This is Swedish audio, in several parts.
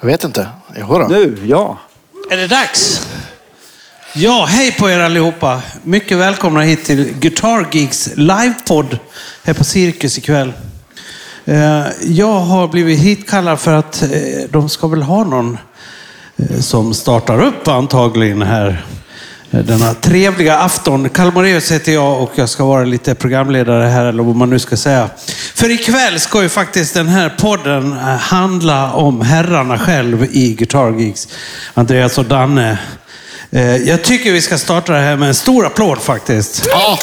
Jag vet inte. Jo då. Nu, ja. Är det dags? Ja, hej på er allihopa. Mycket välkomna hit till Guitar Geeks livepodd här på Cirkus ikväll. Eh, Jag har blivit hitkallad för att eh, de ska väl ha någon eh, som startar upp antagligen här Eh, denna trevliga afton. Kalmareus heter jag och jag ska vara lite programledare här, eller vad man nu ska säga. För ikväll ska ju faktiskt den här podden eh, handla om herrarna själv i Guitar Geeks. Andreas och Danne. Eh, jag tycker vi ska starta det här med en stor applåd faktiskt. Ja,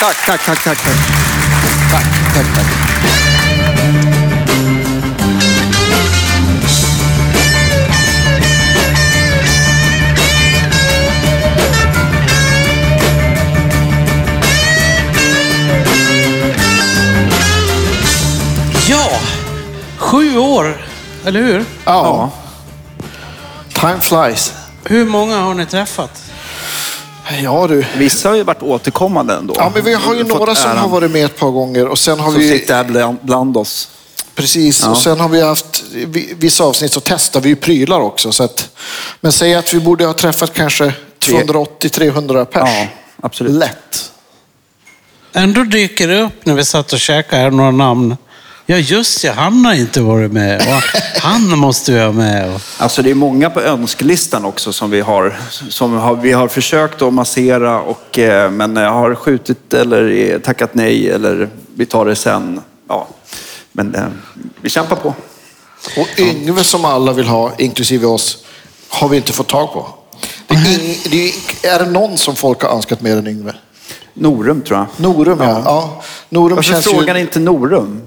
Tack, tack, tack, tack. tack. tack, tack, tack. Sju år, eller hur? Ja. Time flies. Hur många har ni träffat? Ja du. Vissa har ju varit återkommande ändå. Ja, men vi har ju några som har varit med ett par gånger och sen har Som vi... sitter här bland, bland oss. Precis, Ja. och sen har vi haft vi- vissa avsnitt så testar vi ju prylar också. Så att, men säg att vi borde ha träffat kanske 280-300 pers. Ja, absolut. Lätt. Ändå dyker det upp när vi satt och käkade här några namn. Ja, just ja, han har inte varit med. Och han måste vi ha med. Alltså det är många på önskelistan också som vi har, som har, vi har försökt att massera och, eh, men eh, har skjutit eller tackat nej eller vi tar det sen. Ja. Men eh, vi kämpar på. Och Yngve som alla vill ha, inklusive oss, har vi inte fått tag på. Det är, ing, det är, är det någon som folk har önskat mer än Yngve? Norum tror jag. Norum, ja. ja. Norum Varför känns frågar ju... inte Norum?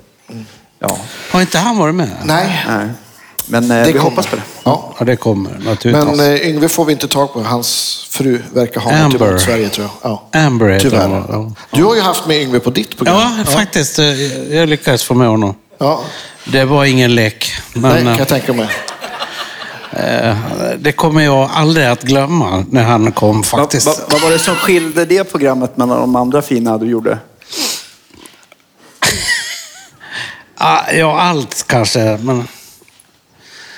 Ja, Har inte han varit med? Nej, nej. Men eh, det vi kommer. hoppas på det. Ja. Ja, det kommer naturligtvis. Men eh, Yngve får vi inte tag på. Hans fru verkar ha något Amber. emot Sverige, tror jag. Ja. Amber heter Tyvärr. hon, ja. Du har ju haft med Yngve på ditt program. Ja, faktiskt. eh, Jag lyckades få med honom. Ja. Det var ingen lek. Nej, Men kan jag tänka mig. eh, det kommer jag aldrig att glömma när han kom faktiskt. vad, vad var det som skilde det programmet mellan de andra fina du gjorde? Ja, allt kanske. Men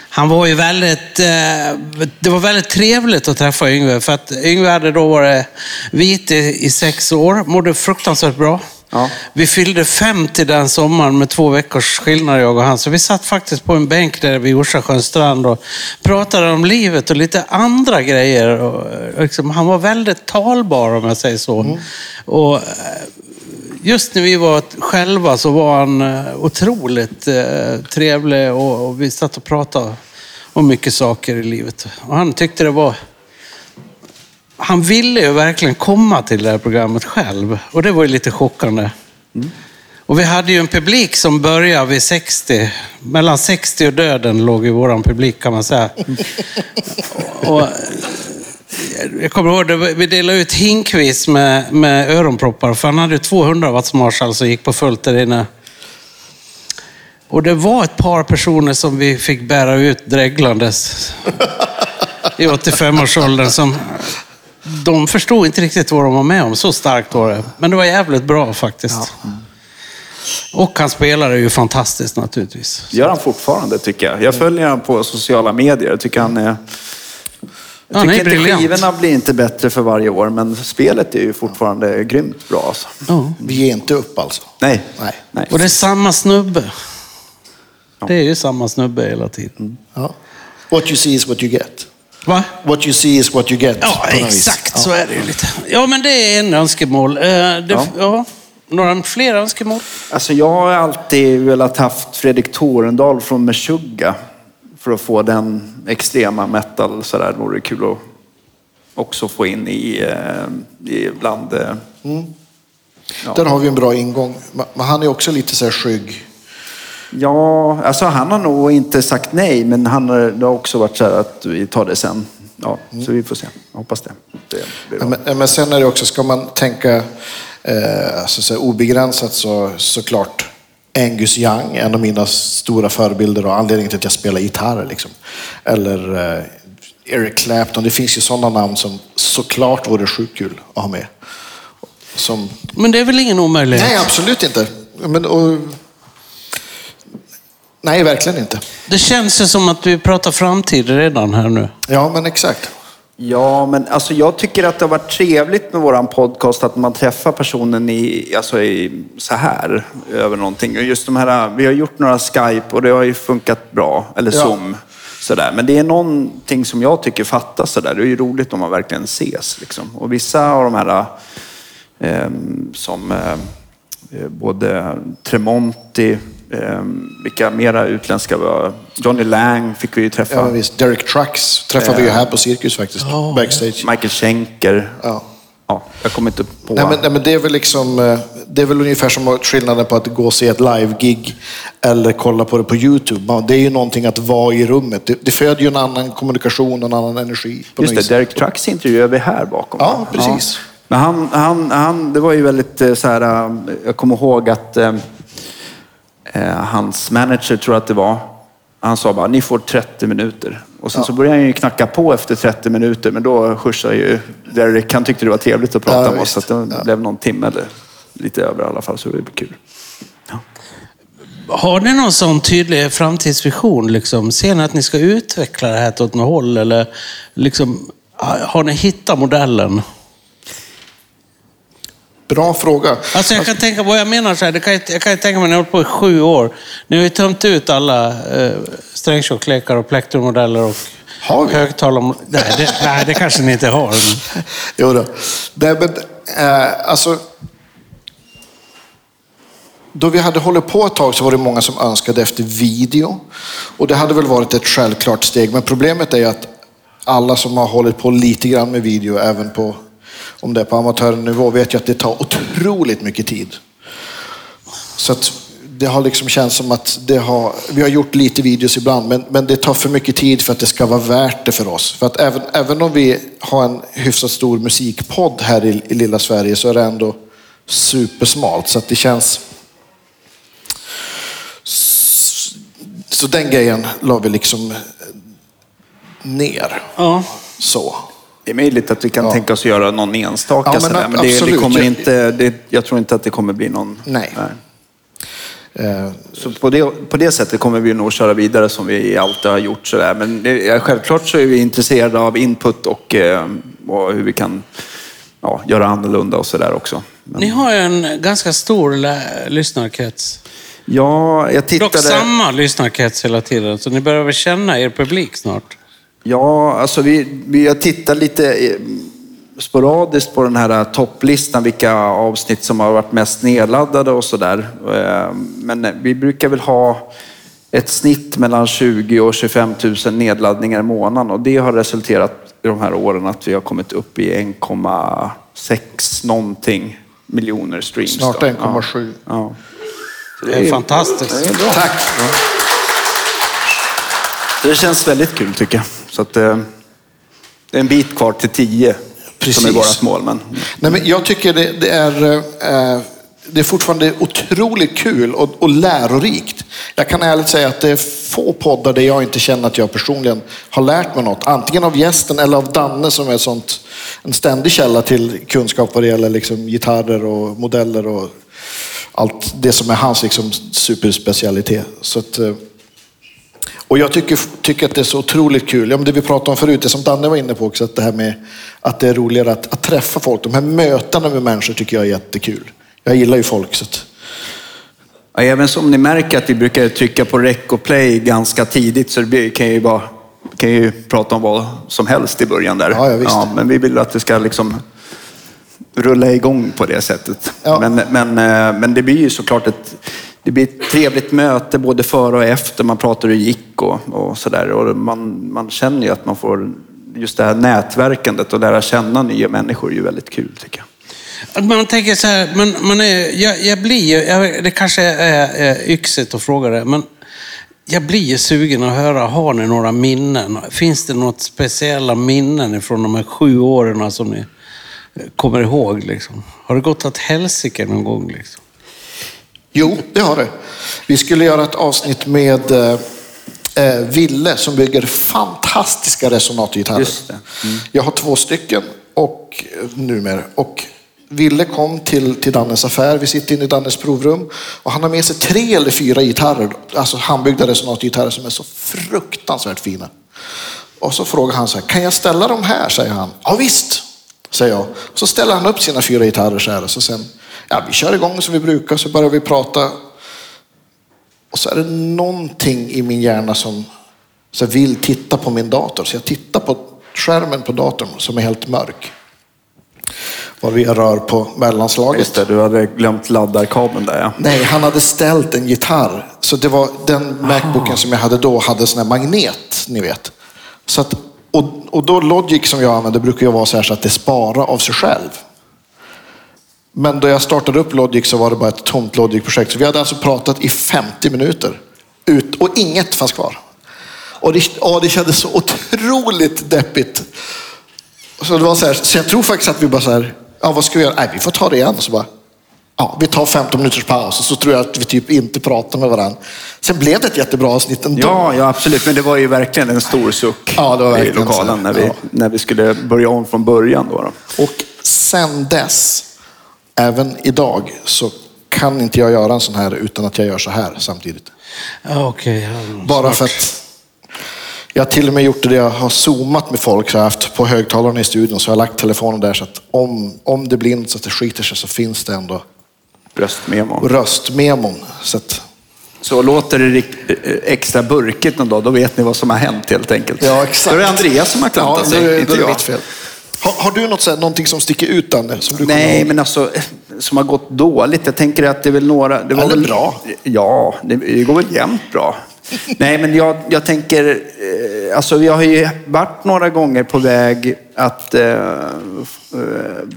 han var ju väldigt... Eh, det var väldigt trevligt att träffa Yngve. För att Yngve hade då varit vit i, i sex år, mådde fruktansvärt bra. Ja. Vi fyllde 50 den sommaren med två veckors skillnad jag och han. Så vi satt faktiskt på en bänk där vid Orsasjöns strand och pratade om livet och lite andra grejer. Och, liksom, han var väldigt talbar om jag säger så. Och, eh, just när vi var själva så var han eh, otroligt eh, trevlig och, och vi satt och pratade om mycket saker i livet. Och han tyckte det var... Han ville ju verkligen komma till det här programmet själv och det var ju lite chockande. Och vi hade ju en publik som började vid 60. Mellan 60 och döden låg ju våran publik kan man säga. och, eh, jag kommer ihåg, det, vi delade ut hinkvis med, med öronproppar, för han hade ju 200 watts Marshall som gick på fullt där inne. Och det var ett par personer som vi fick bära ut dreglandes i 85-årsåldern som de förstod inte riktigt vad de var med om. Så starkt var det. Men det var jävligt bra faktiskt. Och han spelade ju fantastiskt naturligtvis. gör han fortfarande tycker jag. Jag följer honom på sociala medier. Jag tycker han är... Ja, Jag tycker inte briljant. skivorna blir inte bättre för varje år, men spelet är ju fortfarande grymt bra. Alltså. Ja. Vi ger inte upp alltså. Nej. Nej. Nej. Och det är samma snubbe. Det är ju samma snubbe hela tiden. Ja. What you see is what you get. Va? What you see is what you get. Ja, exakt Ja. så är det ju lite. Ja, men det är en önskemål. Eh, Det, ja. Ja. Några fler önskemål? Alltså jag har alltid velat haft Fredrik Torendal från Meshuggah för att få den extrema metal sådär. Det vore kul att också få in i, eh, i bland... eh, Ja. Där har vi en bra ingång. Men han är också lite så här skygg. Ja, alltså han har nog inte sagt nej, men han har, det har också varit så här att vi tar det sen. Ja, så vi får se. Jag hoppas det. det. Men, men sen är det också, ska man tänka eh, alltså, så här, obegränsat så såklart Angus Young, en av mina stora förebilder och anledningen till att jag spelar gitarr. Liksom. Eller eh, Eric Clapton. Det finns ju sådana namn som såklart vore sjukt kul att ha med. Som, Men det är väl ingen omöjlighet? nej, absolut inte. Men, och, Nej, verkligen inte. Det känns ju som att vi pratar framtid redan här nu. Ja, men exakt. Ja, men alltså jag tycker att det har varit trevligt med våran podcast att man träffar personen i, alltså i, så här över någonting. Och just de här, vi har gjort några Skype och det har ju funkat bra, eller Ja. Zoom. Sådär. Men det är någonting som jag tycker fattas. Sådär. Det är ju roligt om man verkligen ses. Liksom. Och vissa av de här eh, som eh, eh, både Tremonti, vilka mera utländska var, Johnny Lang fick vi ju träffa. Ja, visst. Derek Trucks träffade vi ju här på Cirkus faktiskt. Backstage. Michael Schenker. Ja. Ja, jag kommer inte på... Nej, men, nej, men det är väl liksom, eh, det är väl ungefär som skillnaden på att gå och se ett live-gig eller kolla på det på YouTube. Det är ju någonting att vara i rummet. Det, det föder ju en annan kommunikation och en annan energi. På Just det. Derek Trucks intervjuade vi här bakom. Ja, precis. Men han, han, han, det var ju väldigt eh, så här, eh, jag kommer ihåg att hans manager, tror jag att det var, han sa bara, ni får 30 minuter. Och sen så började han ju knacka på efter 30 minuter, men då skjutsade ju Derek, han tyckte det var trevligt att prata Ja, med oss. Så att det Ja. blev någon timme eller lite över i alla fall, så det blev kul. Har ni någon sån tydlig framtidsvision? Liksom? Ser ni att ni ska utveckla det här åt något håll? Eller liksom, har ni hittat modellen? Bra fråga. Alltså jag kan tänka, vad jag menar så här, det kan, jag- jag kan tänka mig, ni har hållit på i sju år. Ni har ju tömt ut alla eh, strängtjocklekar och plektrummodeller och Har vi? högtalare. Nej det, nej, det kanske ni inte har. Men... Jo då. Nej, men, eh, alltså, då vi hade hållit på ett tag så var det många som önskade efter video. Och det hade väl varit ett självklart steg. Men problemet är att alla som har hållit på lite grann med video, även på, om det är på amatörnivå, vet ju att det tar otroligt mycket tid. Så att det har liksom känts som att det har, vi har gjort lite videos ibland, men, men det tar för mycket tid för att det ska vara värt det för oss. För att även, även om vi har en hyfsat stor musikpodd här i, i lilla Sverige så är det ändå supersmalt. Så att det känns... Så den grejen la vi liksom ner. Ja. Så. Det är möjligt att vi kan Ja. tänka oss att göra någon enstaka Ja, men sådär, men det, det kommer Jag- inte, det, jag tror inte att det kommer bli någon... Nej. Eh, Så på det, på det sättet kommer vi nog köra vidare som vi alltid har gjort. Sådär. Men det, självklart så är vi intresserade av input och, eh, och hur vi kan ja, göra annorlunda och sådär också. Men, Ni har ju en ganska stor lyssnarkrets. ja, jag Dock tittade... samma lyssnarkrets hela tiden, så ni börjar väl känna er publik snart? Ja, alltså vi, vi har tittat lite eh, sporadiskt på den här topplistan, vilka avsnitt som har varit mest nedladdade och sådär. Eh, Men vi brukar väl ha ett snitt mellan 20 och 25 000 nedladdningar i månaden och det har resulterat i de här åren att vi har kommit upp i 1,6 någonting miljoner streams. Snart då. 1,7. Ja. Ja. Det är fantastiskt. det är bra. tack! Så det känns väldigt kul tycker jag. Så att, eh, det är en bit kvar till 10 som Precis. är vårt mål. Men Nej, men jag tycker det, det är, eh, det är fortfarande otroligt kul och, och lärorikt. Jag kan ärligt säga att det är få poddar där jag inte känner att jag personligen har lärt mig något. Antingen av gästen eller av Danne som är sånt, en ständig källa till kunskap vad det gäller liksom, gitarrer och modeller och allt det som är hans liksom, superspecialitet. Så att, eh, och jag tycker, tycker att det är så otroligt kul. Ja, det vi pratade om förut, det som Danne var inne på också, att det här med att det är roligare att, att träffa folk. De här mötena med människor tycker jag är jättekul. Jag gillar ju folk. Så att, ja, även som ni märker att vi brukar trycka på rec och play ganska tidigt så det kan ju bara kan ju prata om vad som helst i början där. Ja, ja, visst. men vi vill att det ska liksom rulla igång på det sättet. Ja. Men, men, eh, men det blir ju såklart ett, det blir ett trevligt möte både före och efter. Man pratar hur det gick och, och sådär. Och man, man känner ju att man får just det här nätverkandet och lära känna nya människor är ju väldigt kul tycker jag. Att Man tänker så här, man, man är, jag, jag blir ju, jag, det kanske är, är yxigt att fråga det, men jag blir ju sugen att höra, har ni några minnen? Finns det något speciella minnen från de här sju åren som ni kommer ihåg? Liksom? Har det gått åt helsike någon gång? Liksom? Jo, det har det. Vi skulle göra ett avsnitt med eh, eh, Ville som bygger fantastiska resonatorgitarrer. Det. Jag har två stycken och eh, numera. Och Ville kom till, till Dannes affär. Vi sitter inne i Dannes provrum och han har med sig tre eller fyra gitarrer, alltså handbyggda resonatgitarrer som är så fruktansvärt fina. Och så frågar han så här, kan jag ställa dem här? säger han. Ja visst, säger jag. Så ställer han upp sina fyra gitarrer så här och så sen, ja vi kör igång som vi brukar så börjar vi prata. Och så är det någonting i min hjärna som så vill titta på min dator. Så jag tittar på skärmen på datorn som är helt mörk. Var vi rör på mellanslaget. Just det, du hade glömt laddarkabeln där ja. Nej, han hade ställt en gitarr. Så det var den Macbooken som jag hade då hade sån här magnet, ni vet. Så att, och, och då Logic som jag använder brukar ju vara så här så att det sparar av sig själv. Men då jag startade upp Logic så var det bara ett tomt Logic-projekt. Så vi hade alltså pratat i 50 minuter. Ut, och inget fanns kvar. Och det, ja, det kändes så otroligt deppigt. Så, det var så, här, så jag tror faktiskt att vi bara så här, ja vad ska vi göra? Nej, vi får ta det igen. Så bara, ja, vi tar 15 minuters paus och så tror jag att vi typ inte pratar med varandra. Sen blev det ett jättebra avsnitt ändå. Ja, ja, absolut. Men det var ju verkligen en stor suck Ja, det var i lokalen när vi, Ja. när vi skulle börja om från början. Då, då. Och sen dess, även idag, så kan inte jag göra en sån här utan att jag gör så här samtidigt. Ja, Bara för att jag har till och med gjort det, jag har zoomat med folk så jag har haft på högtalarna i studion så jag har lagt telefonen där så att om, om det blir inte så att det skiter sig så finns det ändå Röstmemo. röstmemon. Så att, Så låter det eh, extra burkigt någon dag, då vet ni vad som har hänt helt enkelt. ja, exakt. Då är det Andreas som har klantat ja, sig, då är- inte då är det jag. Har, har du något, så här, någonting som sticker ut Danne? Som du kommer Nej, men alltså som har gått dåligt. Jag tänker att det är väl några... Det var Eller väl, bra. Ja, det, det går väl jämnt bra. Nej, men jag, jag tänker... Eh, alltså vi har ju varit några gånger på väg att, eh, eh,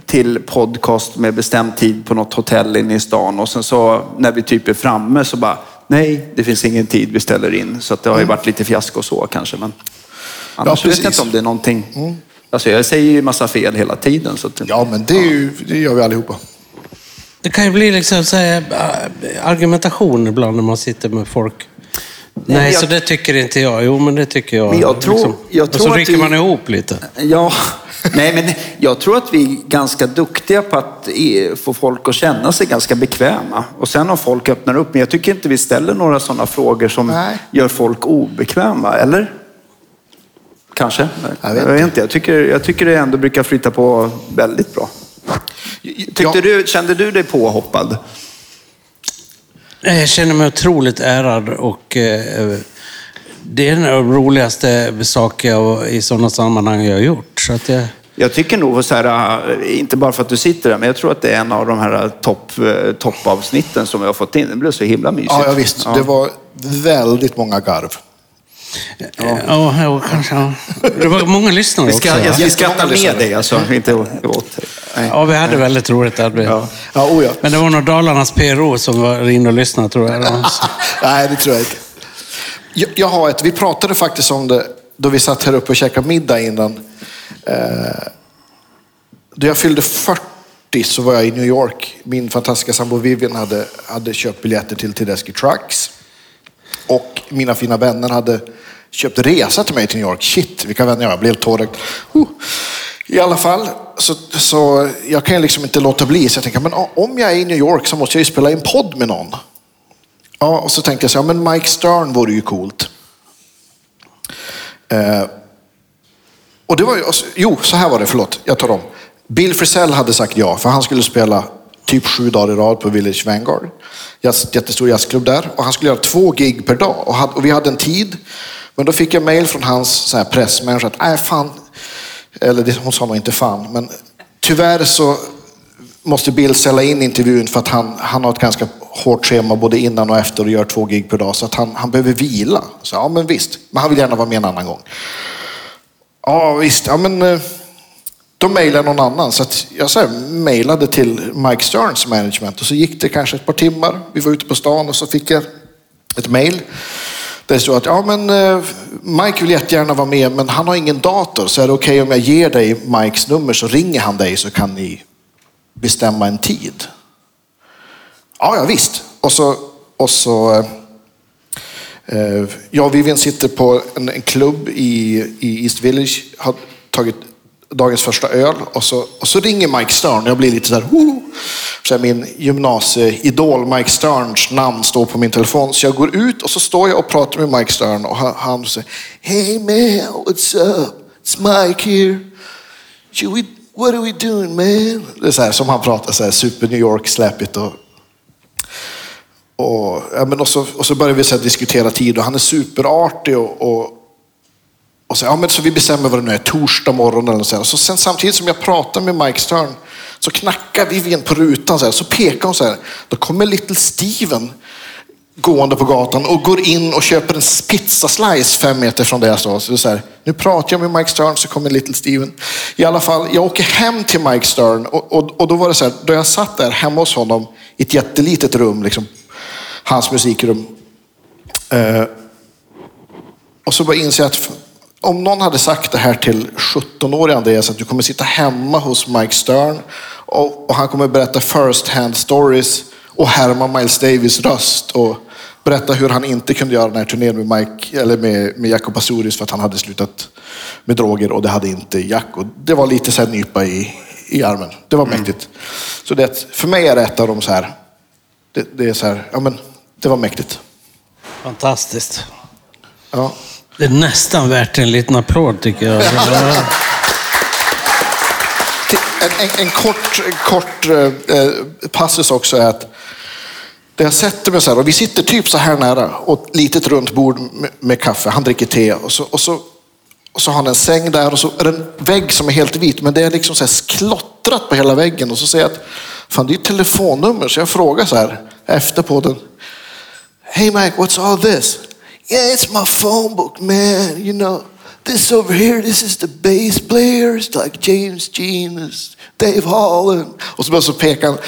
till podcast med bestämd tid på något hotell inne i stan. Och sen så när vi typ är framme så bara, nej, det finns ingen tid, vi ställer in. Så att det har ju varit lite fiasko så kanske. Men annars vet jag inte om det är någonting... Alltså jag säger ju massa fel hela tiden. Så att, Ja, men det, är ju, det gör vi allihopa. Det kan ju bli liksom så här, äh, argumentation ibland när man sitter med folk. Nej, men jag- så det tycker inte jag. Jo, men det tycker jag. Men jag tror- jag och tror så att rycker vi- man ihop lite. Ja, nej men jag tror att vi är ganska duktiga på att eh, få folk att känna sig ganska bekväma. Och sen om folk öppnar upp, men jag tycker inte vi ställer några sådana frågor som Nej. gör folk obekväma, eller? Kanske? Jag vet jag, vet inte. Jag, tycker, jag tycker det ändå brukar flytta på väldigt bra. Tyckte Ja. du, kände du dig påhoppad? Jag känner mig otroligt ärad och eh, det är en av de roligaste jag i sådana sammanhang jag har gjort. Så att jag, Jag tycker nog så här, äh, inte bara för att du sitter där, men jag tror att det är en av de här topp, eh, toppavsnitten som vi har fått in. Det blev så himla mysigt. Ja, ja visst. Det var väldigt många garv. Ja. Ja, kanske. Ja. Det var många lyssnare Vi, också. ska, jag, va? vi skrattar med dig, alltså. Inte åt dig. Ja, vi hade väldigt roligt. Hade vi. Ja. Ja, oh ja. Men det var nog Dalarnas PRO som var inne och lyssnade, tror jag. Nej, det tror jag inte. Jag, jag har ett, vi pratade faktiskt om det då vi satt här uppe och käkade middag innan. Eh, då jag fyllde 40 så var jag i New York. Min fantastiska sambo Vivian hade, hade köpt biljetter till Tedeschi Trucks. Och mina fina vänner hade köpt resa till mig till New York. Shit, vilka vänner jag har. Jag blev tårögd. I alla fall, så, så jag kan ju liksom inte låta bli. Så jag tänker, men om jag är i New York så måste jag ju spela in podd med någon. Ja, och så tänkte jag så här, men Mike Stern vore ju coolt. Eh, och det var ju, jo, så här var det, förlåt, jag tar om. Bill Frisell hade sagt ja, för han skulle spela typ sju dagar i rad på Village Vanguard. Jättestor jazzklubb där. Och han skulle göra två gig per dag. Och, hade, och vi hade en tid. Men då fick jag mail från hans så här, pressmänniska att, nej fan, eller det, hon sa nog inte fan, men tyvärr så måste Bill ställa in intervjun för att han, han har ett ganska hårt schema både innan och efter och gör två gig per dag. Så att han, han behöver vila. Så ja, men visst. Men han vill gärna vara med en annan gång. Ja, visst. Ja, men eh, då mejlade jag någon annan. Så att jag så här, mejlade till Mike Sterns management och så gick det kanske ett par timmar. Vi var ute på stan och så fick jag ett mejl. Där det stod att ja, men, eh, Mike vill jättegärna vara med men han har ingen dator. Så är det okej om jag ger dig Mikes nummer så ringer han dig så kan ni bestämma en tid. Ja, ja visst. Och så, och så eh, eh, jag och Vivian sitter på en, en klubb i, i East Village. Har tagit dagens första öl och så, och så ringer Mike Stern. Jag blir lite så här, så här min gymnasieidol Mike Sterns namn står på min telefon. Så jag går ut och så står jag och pratar med Mike Stern och han, han säger Hey man, what's up? It's Mike here. Should we, what are we doing man? Det är så här som han pratar, så här, super New York släpigt och och, ja, men och, så, och så börjar vi så här, diskutera tid och han är superartig och, och, och så, ja, men så vi bestämmer vad det nu är, torsdag morgon eller så. Här. Så sen samtidigt som jag pratar med Mike Stern så knackar Vivian på rutan så, här, så pekar hon så här. Då kommer Little Steven gående på gatan och går in och köper en pizzaslice fem meter från där jag står. Så det är så här, nu pratar jag med Mike Stern så kommer Little Steven. I alla fall, jag åker hem till Mike Stern och, och, och då var det så här, då jag satt där hemma hos honom i ett jättelitet rum, liksom, hans musikrum. Eh, och så bara inser jag att om någon hade sagt det här till 17-åriga Andreas, att du kommer sitta hemma hos Mike Stern och, och han kommer berätta first hand stories och härma Miles Davis röst och berätta hur han inte kunde göra den här turnén med, Mike, eller med, med Jaco Pastorius för att han hade slutat med droger och det hade inte Jaco. Det var lite så här nypa i, i armen. Det var mäktigt. Så det, för mig är det ett av de så här, det, det är så här, ja men det var mäktigt. Fantastiskt. Ja. Det är nästan värt en liten applåd tycker jag. En, en, en kort, kort eh, passus också är att där jag sätter mig så här, och vi sitter typ så här nära och ett litet runt bord med, med kaffe. Han dricker te och så, och, så, och så har han en säng där och så är det en vägg som är helt vit, men det är liksom så här klottrat på hela väggen. Och så säger jag att fan, det är ett telefonnummer, så jag frågar så här efter på den. Hey Mike, what's all this? Yeah, it's my phone book, man. You know, this over here, this is the bass players like James Genius, Dave Holland. Och så, så pekar han.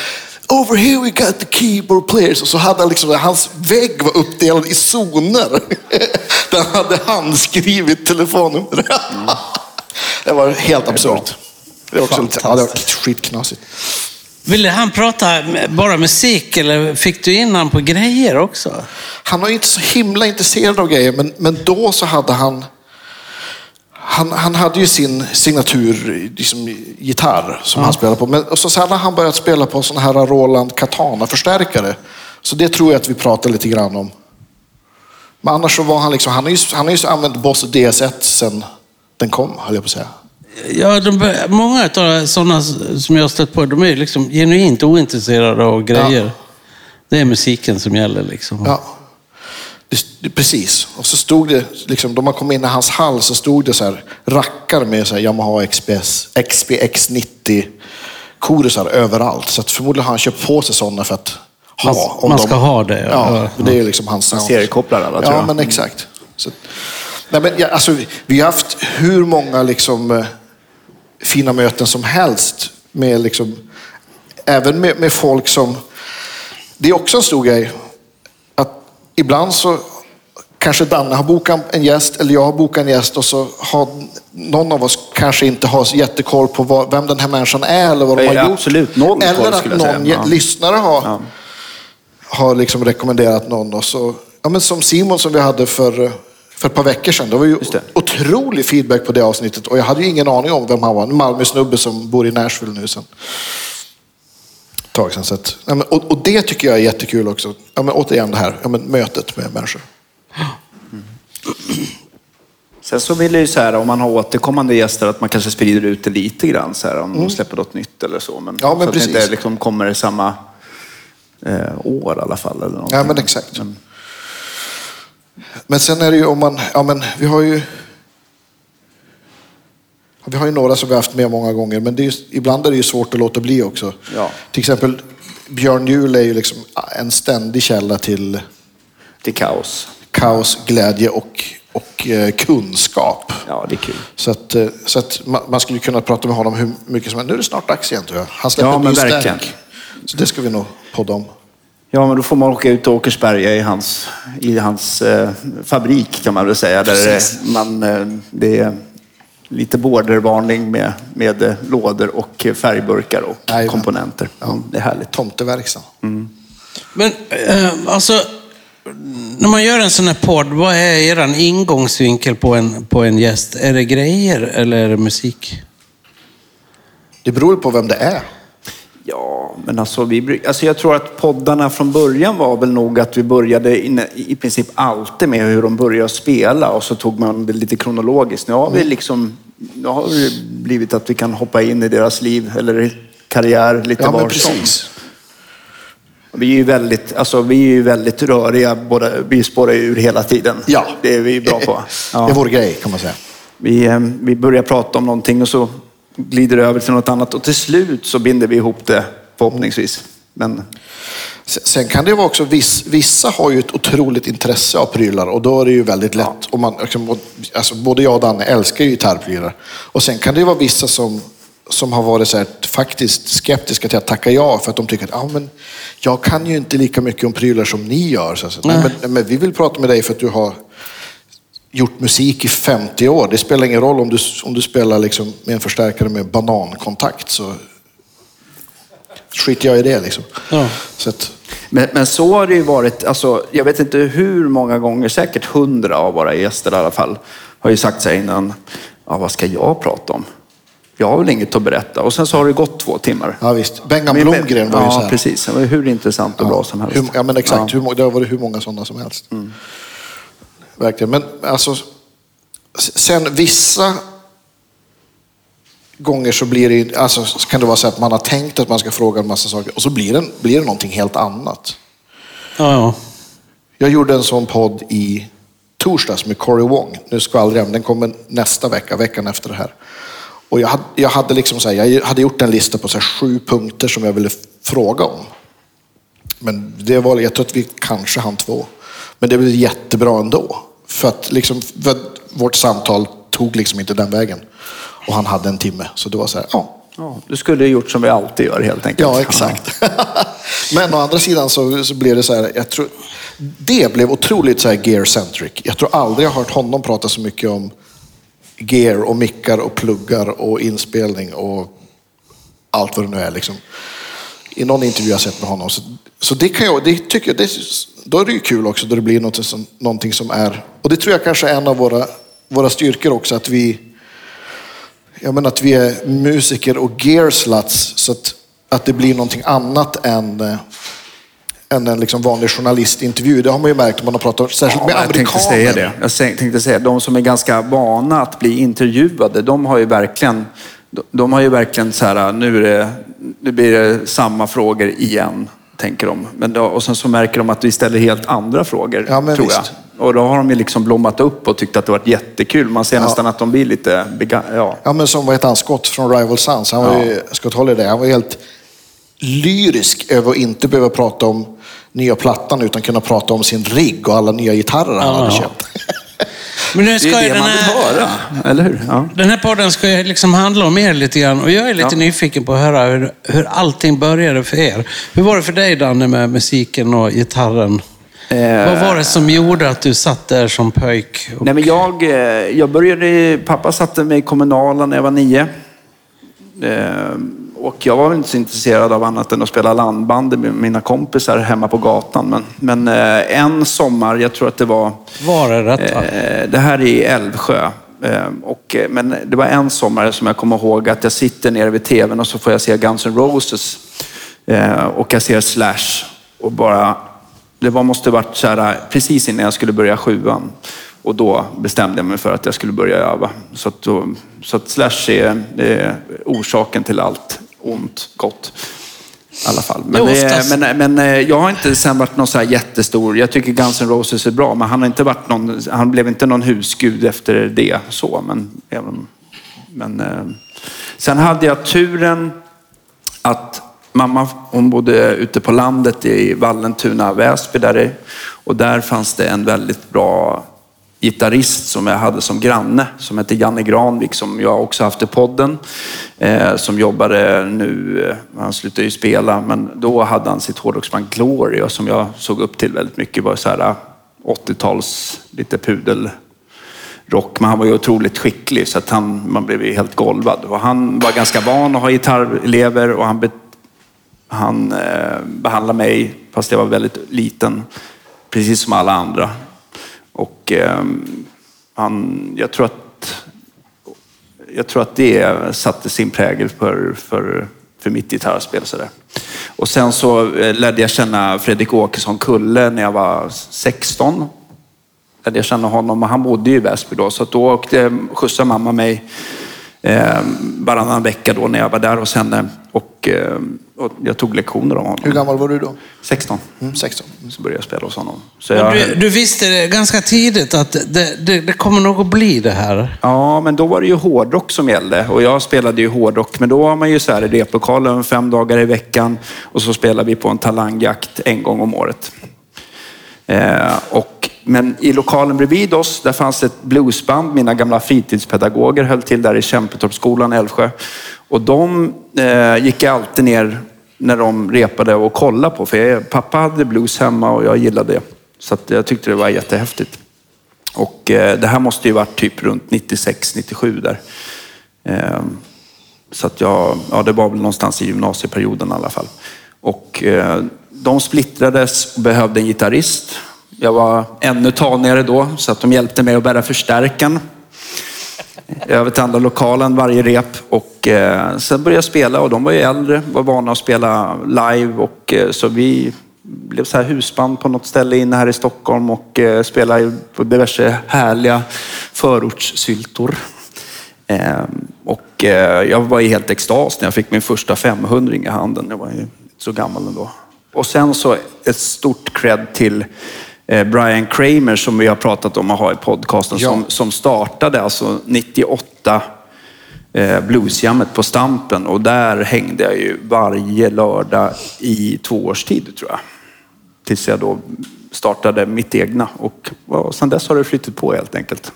Over here we got the keyboard players. Och så hade han liksom, hans vägg var uppdelad i zoner. Där han hade handskrivit telefonnummer. Det var helt absurt. Det var också lite, ja, det var skitknasigt. Ville han prata bara musik eller fick du in han på grejer också? Han var inte så himla intresserad av grejer, men, men då så hade han han, han hade ju sin signatur liksom, gitarr som han spelade på. Men och så sen har han börjat spela på sådana här Roland Katana-förstärkare. Så det tror jag att vi pratar lite grann om. Men annars så var han liksom, han har ju, han har ju använt Boss DS1 sen den kom, höll jag på att säga. Ja, de, många av sådana som jag har stött på, de är liksom genuint ointresserade av grejer. Ja. Det är musiken som gäller liksom. Ja, det, precis. Och så stod det, liksom, då man kom in i hans hall så stod det så här rackar med så här Yamaha XPS, XPX90 korusar överallt. Så att förmodligen har han köpt på sig sådana för att ha. Man, om man de- ska ha det. Ja, det är liksom hans sound. Seriekopplar alla tror Ja, jag. men exakt. Så, nej, men, ja, alltså, vi- vi har haft hur många liksom, eh, fina möten som helst. Med, liksom, även med, med folk som... Det är också en stor grej. Att ibland så kanske Danne har bokat en gäst eller jag har bokat en gäst och så har någon av oss kanske inte har jättekoll på vad, vem den här människan är eller vad de har gjort. absolut noll koll, eller att säga. någon Ja. lyssnare har, Ja. har liksom rekommenderat någon. Och så, ja, men som Simon som vi hade för, för ett par veckor sedan. Det var ju det. otrolig feedback på det avsnittet. Och jag hade ju ingen aning om vem han var. En Malmö-snubbe som bor i Nashville nu sen. ett tag sedan. Så att, och, och det tycker jag är jättekul också. Ja, men, återigen det här, ja, men, mötet med människor. Sen så vill jag ju så här, om man har återkommande gäster, att man kanske sprider ut det lite grann så här, om de släpper något nytt eller så. Men, Mm. Ja, men så att precis. det inte liksom kommer i samma eh, år i alla fall. Eller någonting. Ja, men exakt. Men sen är det ju om man, ja men vi har ju vi har ju några som vi haft med många gånger, men är ibland är det ju svårt att låta bli också. Ja. Till exempel Björn Juhl är ju liksom en ständig källa till Till kaos. kaos, glädje och, och eh, kunskap. Ja, det är kul. Så att, eh, så att man, man skulle kunna prata med honom hur mycket som helst. Nu är det snart dags igen tror jag. Han släpper Ja, en men ny verkligen. stärk. Så det ska vi nog podda om. Ja, men då får man åka ut till Åkersberga i hans, i hans eh, fabrik kan man väl säga. Där Precis. man, eh, det är lite bordervarning med, med eh, lådor och färgburkar och Jajamän. komponenter. Mm, det är härligt. Tomteverkstan. Men eh, alltså, när man gör en sån här podd, vad är er ingångsvinkel på en, på en gäst? Är det grejer eller är det musik? Det beror på vem det är. Ja, men alltså, vi, alltså jag tror att poddarna från början var väl nog att vi började in, i princip alltid med hur de började spela och så tog man det lite kronologiskt. Nu har vi liksom, nu har det blivit att vi kan hoppa in i deras liv eller karriär lite Ja, var precis. Vi är ju väldigt, alltså, vi är ju väldigt röriga, båda, vi spårar ur hela tiden. Ja. Det är vi bra på. Det är vår grej kan man säga. Vi, eh, vi börjar prata om någonting och så glider över till något annat och till slut så binder vi ihop det förhoppningsvis. Men Sen- kan det vara också, viss, vissa har ju ett otroligt intresse av prylar och då är det ju väldigt lätt. Och man, liksom, alltså, både jag och Danne älskar ju gitarrprylar. Och sen kan det vara vissa som, som har varit så här, faktiskt skeptiska till att tacka ja för att de tycker att ah, men, jag kan ju inte lika mycket om prylar som ni gör. Så, så, nej. Men, men vi vill prata med dig för att du har gjort musik i 50 år. Det spelar ingen roll om du, om du spelar liksom med en förstärkare med banankontakt. Så skiter jag i det. Liksom. Ja. Så att, Men, men så har det ju varit, alltså, jag vet inte hur många gånger, säkert hundra av våra gäster i alla fall, har ju sagt sig innan, ja, vad ska jag prata om? Jag har väl inget att berätta. Och sen så har det gått två timmar. Ja visst. Bengan Blomgren var ju ja, så här. precis. Det var hur intressant och bra som helst. Hur, ja men exakt. Ja. Mm. Hur, det har varit hur många sådana som helst. Verkligen. Men alltså, sen vissa gånger så blir det, alltså, så kan det vara så att man har tänkt att man ska fråga en massa saker och så blir det, blir det någonting helt annat. Ja, ja. Jag gjorde en sån podd i torsdags med Corey Wong. Nu skvallrar jag, den kommer nästa vecka, veckan efter det här. Och jag hade, jag hade, liksom så här, jag hade gjort en lista på så sju punkter som jag ville fråga om. Men det var, jag tror att vi kanske hann två. Men det blev jättebra ändå. För att, liksom, för att vårt samtal tog liksom inte den vägen. Och han hade en timme. Så det var så här, ja. Ja, du skulle ha gjort som vi alltid gör helt enkelt. Ja, exakt. Men å andra sidan så, så blev det så här, jag tror, det blev otroligt så här gear-centric. Jag tror aldrig jag har hört honom prata så mycket om gear och mickar och pluggar och inspelning och allt vad det nu är. Liksom. I någon intervju jag sett med honom. Så, så det kan jag, det tycker jag, det, då är det ju kul också då det blir något som, någonting som är, och det tror jag kanske är en av våra, våra styrkor också, att vi jag menar att vi är musiker och gear sluts så att, att det blir någonting annat än, eh, än en liksom vanlig journalistintervju. Det har man ju märkt om man har pratat särskilt med Ja, jag tänkte amerikaner. säga det. Jag tänkte säga de som är ganska vana att bli intervjuade, de har ju verkligen, de- de har ju verkligen så här, nu, är det, nu blir det samma frågor igen, tänker de. Men då, och sen så märker de att vi ställer helt andra frågor, Ja, tror visst. jag. Och då har de ju liksom blommat upp och tyckt att det varit jättekul. Man ser nästan att de blir lite, ja. Ja, men som vad heter han, Scott från Rival Sons. Han var ju, Scott Holiday, han var helt lyrisk över att inte behöva prata om nya plattan utan kunna prata om sin rigg och alla nya gitarrer han Ja. hade köpt. Men nu Det ska är ju det den man vill här, höra, eller hur? Ja. den här podden ska ju liksom handla om er lite grann. Och jag är lite Ja. nyfiken på att höra hur, hur allting började för er. Hur var det för dig Danne med musiken och gitarren? Eh, Vad var det som gjorde att du satt där som pöjk? Och, Nej, men jag, eh, jag började, pappa satte mig i kommunalen när jag var nio. Eh, Och jag var väl inte så intresserad av annat än att spela landband med mina kompisar hemma på gatan. Men, men eh, en sommar, jag tror att det var var är detta? Eh, Det här är i Älvsjö. Eh, Och, men det var en sommar som jag kommer ihåg att jag sitter nere vid tvn och så får jag se Guns N' Roses. Och jag ser Slash. Och bara, det var, måste varit så här, precis innan jag skulle börja sjuan. Och då bestämde jag mig för att jag skulle börja öva. Så att, då, så att Slash är, är orsaken till allt ont, gott. I alla fall. Men, det, oftast- men, men eh, jag har inte sen varit någon så här jättestor, jag tycker Guns N' Roses är bra, men han har inte varit någon, han blev inte någon husgud efter det så. Men, även, men eh, sen hade jag turen att mamma, hon bodde ute på landet i Vallentuna, Väsby där och där fanns det en väldigt bra gitarrist som jag hade som granne som hette Janne Granvik som jag också haft i podden. Eh, som jobbade nu, eh, han slutade ju spela, men då hade han sitt hårdrocksband Gloria som jag såg upp till väldigt mycket. var så här eh, 80-tals, lite pudel rock, men han var ju otroligt skicklig så att han, man blev ju helt golvad. Och han var ganska van att ha gitarrelever och han, be, han eh, behandlade mig, fast jag var väldigt liten, precis som alla andra. Och eh, han, jag tror att jag tror att det satte sin prägel för, för, för mitt gitarrspel. Så där. Och sen så eh, lärde jag känna Fredrik Åkesson Kulle när jag var 16. Lärde jag känna honom och han bodde ju i Väsby då. Så då åkte, eh, skjutsade mamma mig eh, varannan vecka då när jag var där hos henne. Och, eh, eh, och jag tog lektioner av honom. Hur gammal var du då? 16. Mm, 16. Så började jag spela hos honom. Så jag, Du, du visste det ganska tidigt att det, det, det kommer nog att bli det här. Ja, men då var det ju hårdrock som gällde. Och jag spelade ju hårdrock, men då var man ju så här i replokalen fem dagar i veckan. Och så spelade vi på en talangjakt en gång om året. Eh, och, men i lokalen bredvid oss, där fanns ett bluesband. Mina gamla fritidspedagoger höll till där i Kämpetorpsskolan i Älvsjö. Och de eh, gick jag alltid ner när de repade och kollade på. För jag, pappa hade blues hemma och jag gillade det. Så att jag tyckte det var jättehäftigt. Och eh, det här måste ju varit typ runt 96, 97 där. Eh, så att jag, ja det var väl någonstans i gymnasieperioden i alla fall. Och eh, de splittrades och behövde en gitarrist. Jag var ännu tanigare då, så att de hjälpte mig att bära förstärkaren över till andra lokalen varje rep. Och eh, sen började jag spela och de var ju äldre, var vana att spela live. Och, eh, så vi blev så här husband på något ställe inne här i Stockholm och eh, spelade på diverse härliga förortssyltor. Eh, och eh, jag var i helt extas när jag fick min första 500 i handen. Jag var ju inte så gammal ändå. Och sen så ett stort cred till Brian Kramer som vi har pratat om att ha i podcasten. Ja. Som, som startade alltså 98 eh, bluesjammet på Stampen. Och där hängde jag ju varje lördag i två års tid tror jag. Tills jag då startade mitt egna. Och ja, sen dess har det flyttat på helt enkelt.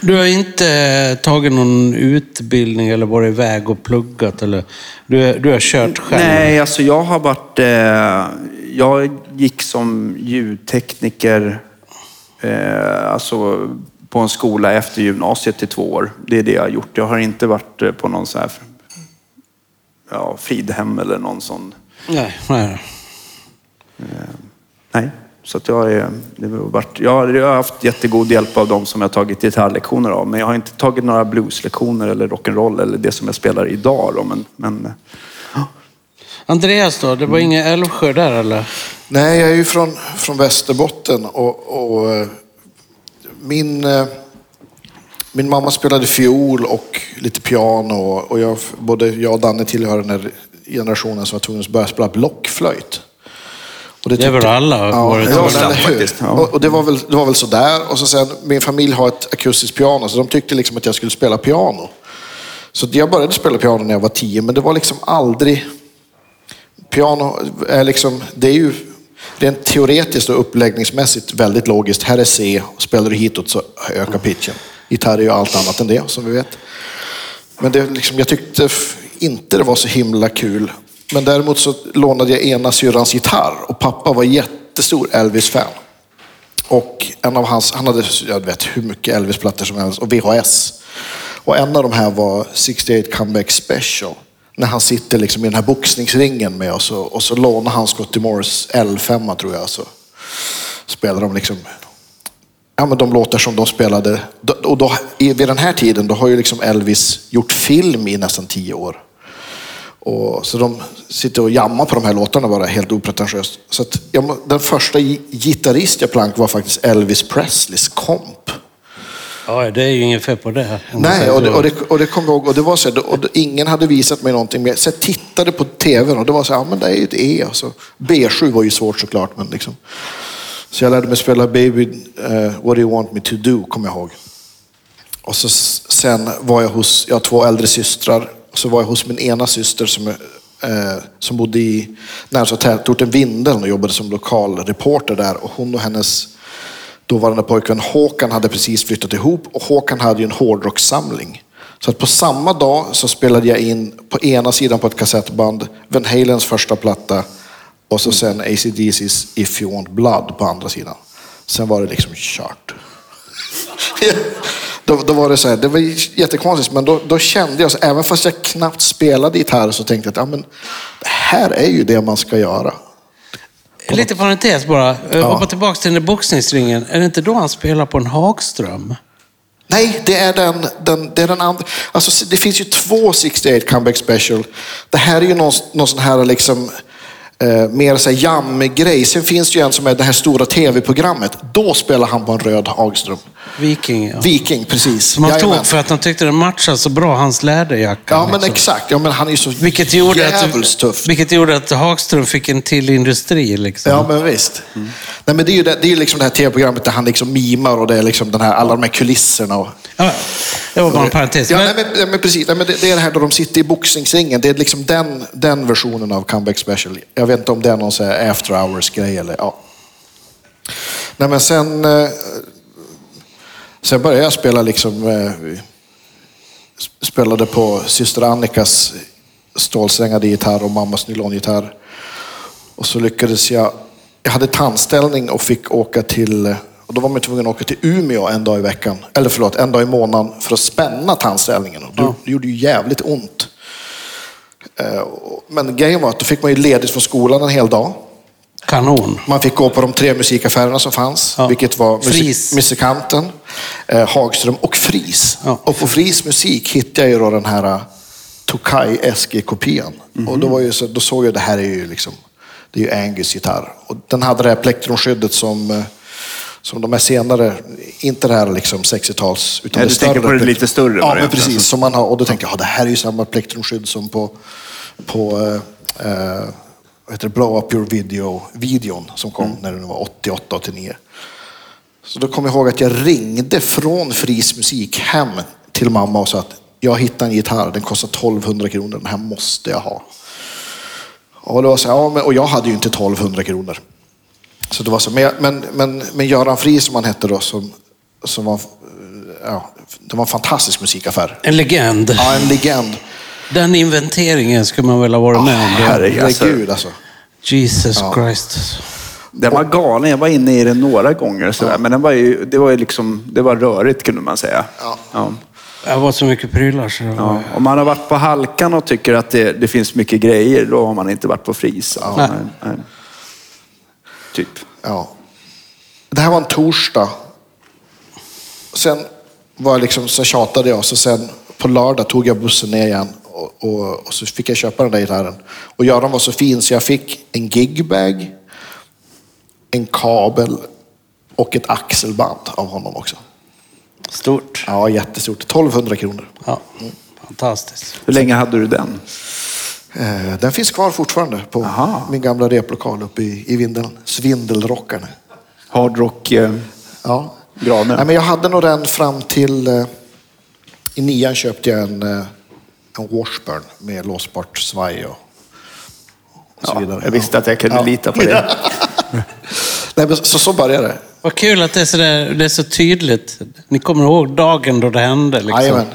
Du har inte tagit någon utbildning eller varit iväg och pluggat? Eller, du, du har kört själv? Nej, alltså jag har varit... Eh, jag gick som ljudtekniker eh, alltså på en skola efter gymnasiet i två år. Det är det jag har gjort. Jag har inte varit eh, på någon så här ja, Fridhem eller någon sån. Nej, nej. Nej. Så att jag, är, det har varit, jag, har, jag har haft jättegod hjälp av de som jag tagit gitarrlektioner av. Men jag har inte tagit några blueslektioner eller rock'n'roll eller det som jag spelar idag. Då. Men, men Andreas då? Det var inga Älvsjö där eller? Nej, jag är ju från, från Västerbotten och, och eh, min, eh, min mamma spelade fiol och lite piano och, jag, både jag och Danne tillhör den här generationen som var tvungen att börja spela blockflöjt. Och Det är väl alla Ja, varit ja, ja. Och, och det, var väl, det var väl sådär. Och så sen, min familj har ett akustiskt piano, så de tyckte liksom att jag skulle spela piano. Så jag började spela piano när jag var tio, men det var liksom aldrig... Piano är liksom, det är ju rent teoretiskt och uppläggningsmässigt väldigt logiskt. Här är C, spelar du hitåt så ökar pitchen. Gitarr är ju allt annat än det, som vi vet. Men det, liksom, jag tyckte inte det var så himla kul. Men däremot så lånade jag ena syrrans gitarr och pappa var jättestor Elvis-fan. Och en av hans, han hade jag vet hur mycket Elvis-plattor som helst och VHS. Och en av de här var 68 Comeback Special. När han sitter liksom i den här boxningsringen med oss och, och så lånar han Scotty Morris L5 tror jag. Så spelar de liksom ja, men de låtar som de spelade. Och då, vid den här tiden då har ju liksom Elvis gjort film i nästan tio år. Och, så de sitter och jammar på de här låtarna bara helt opretentiöst. Så att, ja, den första gitarrist jag plank var faktiskt Elvis Presleys komp. Ja, det är ju inget fel på det. Nej, och det, och, det, och det kom jag ihåg. Och det var så här, och ingen hade visat mig någonting mer. Så jag tittade på tvn och det var så här, ja men det är ju ett E. Alltså, B7 var ju svårt såklart, men liksom. Så jag lärde mig spela Baby, eh, What Do You Want Me To Do, kommer jag ihåg. Och så sen var jag hos, jag har två äldre systrar. Så var jag hos min ena syster som, eh, som bodde i närmsta tätorten Vindeln och jobbade som lokalreporter där. Och hon och hennes dåvarande pojkvän Håkan hade precis flyttat ihop och Håkan hade ju en hårdrockssamling. Så att på samma dag så spelade jag in på ena sidan på ett kassettband Van Halens första platta och så sen ACDC's If You Want Blood på andra sidan. Sen var det liksom kört. då, då var det så här, det var jättekonstigt, men då, då kände jag, så, även fast jag knappt spelade gitarr så tänkte jag att ja, men, det här är ju det man ska göra. Lite parentes bara. Ja. Hoppa tillbaka till den boxningsringen. Är det inte då han spelar på en Hagström? Nej, det är den, den, det är den andra. Alltså, det finns ju två 68 comeback special. Det här är ju någon, någon sån här liksom, eh, mer så jam-grej. Sen finns det ju en som är det här stora tv-programmet. Då spelar han på en röd Hagström. Viking, ja. Viking, precis. Som han Jajamän. tog för att han tyckte den matchade så bra, hans läderjacka. Ja, men liksom. exakt. Ja, men han är ju så Vilket gjorde, jävligt att, tuff. vilket gjorde att Hagström fick en till industri. Liksom. Ja, men visst. Nej, men det är ju det, det, är liksom det här tv-programmet där han liksom mimar och det är liksom den här, alla de här kulisserna. Och, Ja, det var bara en parentes. Ja, Men- nej, men, men precis. Nej, men det, det är det här då de sitter i boxningsringen. Det är liksom den, den versionen av comeback special. Jag vet inte om det är någon så här after hours-grej eller ja. Nej, men sen, eh, sen började jag spela liksom, eh, spelade på syster Annikas stålsträngade gitarr och mammas nylongitarr. Och så lyckades jag, jag hade tandställning och fick åka till, och då var man tvungen att åka till Umeå en dag i veckan, eller förlåt, en dag i månaden för att spänna tandställningen. Och det, det gjorde ju jävligt ont. Eh, Men grejen var att då fick man ju ledigt från skolan en hel dag. Kanon. Man fick gå på de tre musikaffärerna som fanns, Ja. vilket var musik. Musikanten, eh, Hagström och Fris. Ja. Och på Fris musik hittade jag ju då den här eh, Tokai SG-kopian. Mhm. Och då, var ju så, då såg jag det här är ju liksom, det är ju Angus gitarr. Och den hade det här plektrumskyddet som, eh, som de här senare, inte det här liksom 60-tals, utan Nej, det du tänker på det lite större Ja, men precis. alltså. Som man har, och då tänkte jag, ja, det här är ju samma plektrumskydd som på, på eh, eh, vad heter det, Blow Up Your Video, videon som kom Mm. när den var 88, 89. Så då kommer jag ihåg att jag ringde från Fris musik hem till mamma och sa att jag hittade en gitarr, den kostar 1200 kronor, den här måste jag ha. Och, var så, här, ja, men, och jag hade ju inte 1200 kronor. Så det var så, men, men, men, men Göran Fris som han hette då, som, som var, ja, det var en fantastisk musikaffär. En legend. Ja, en legend. Den inventeringen skulle man väl ha varit med om. Det- Herregud alltså. Jesus Ja. Christ. Den var galen. Jag var inne i den några gånger. Sådär. Men den var ju, det var ju liksom, det var rörigt kunde man säga. Ja. Det var så mycket prylar så var... Ja. Om man har varit på Halkan och tycker att det, det finns mycket grejer, då har man inte varit på Fris. Ja, Nej. nej, nej. Typ. Ja. Det här var en torsdag. Sen var jag liksom, så tjatade jag, så sen på lördag tog jag bussen ner igen och, och, och så fick jag köpa den där gitarren. Och Göran var så fin så jag fick en gigbag, en kabel och ett axelband av honom också. Stort. Ja, jättestort. 1200 kronor. Ja. Fantastiskt. Hur länge hade du den? Eh, Den finns kvar fortfarande på Aha. min gamla replokal uppe i, i Vindeln. Svindelrockarna. Hardrock eh, Ja. Granen. Nej, men jag hade nog den fram till... Eh, I nian köpte jag en, eh, en Washburn med låsbart svaj och, och så ja, vidare. jag visste att jag kunde Ja. lita på det. Nej, men så, så började det. Vad kul att det är, så där, det är så tydligt. Ni kommer ihåg dagen då det hände. Liksom. Jajamän.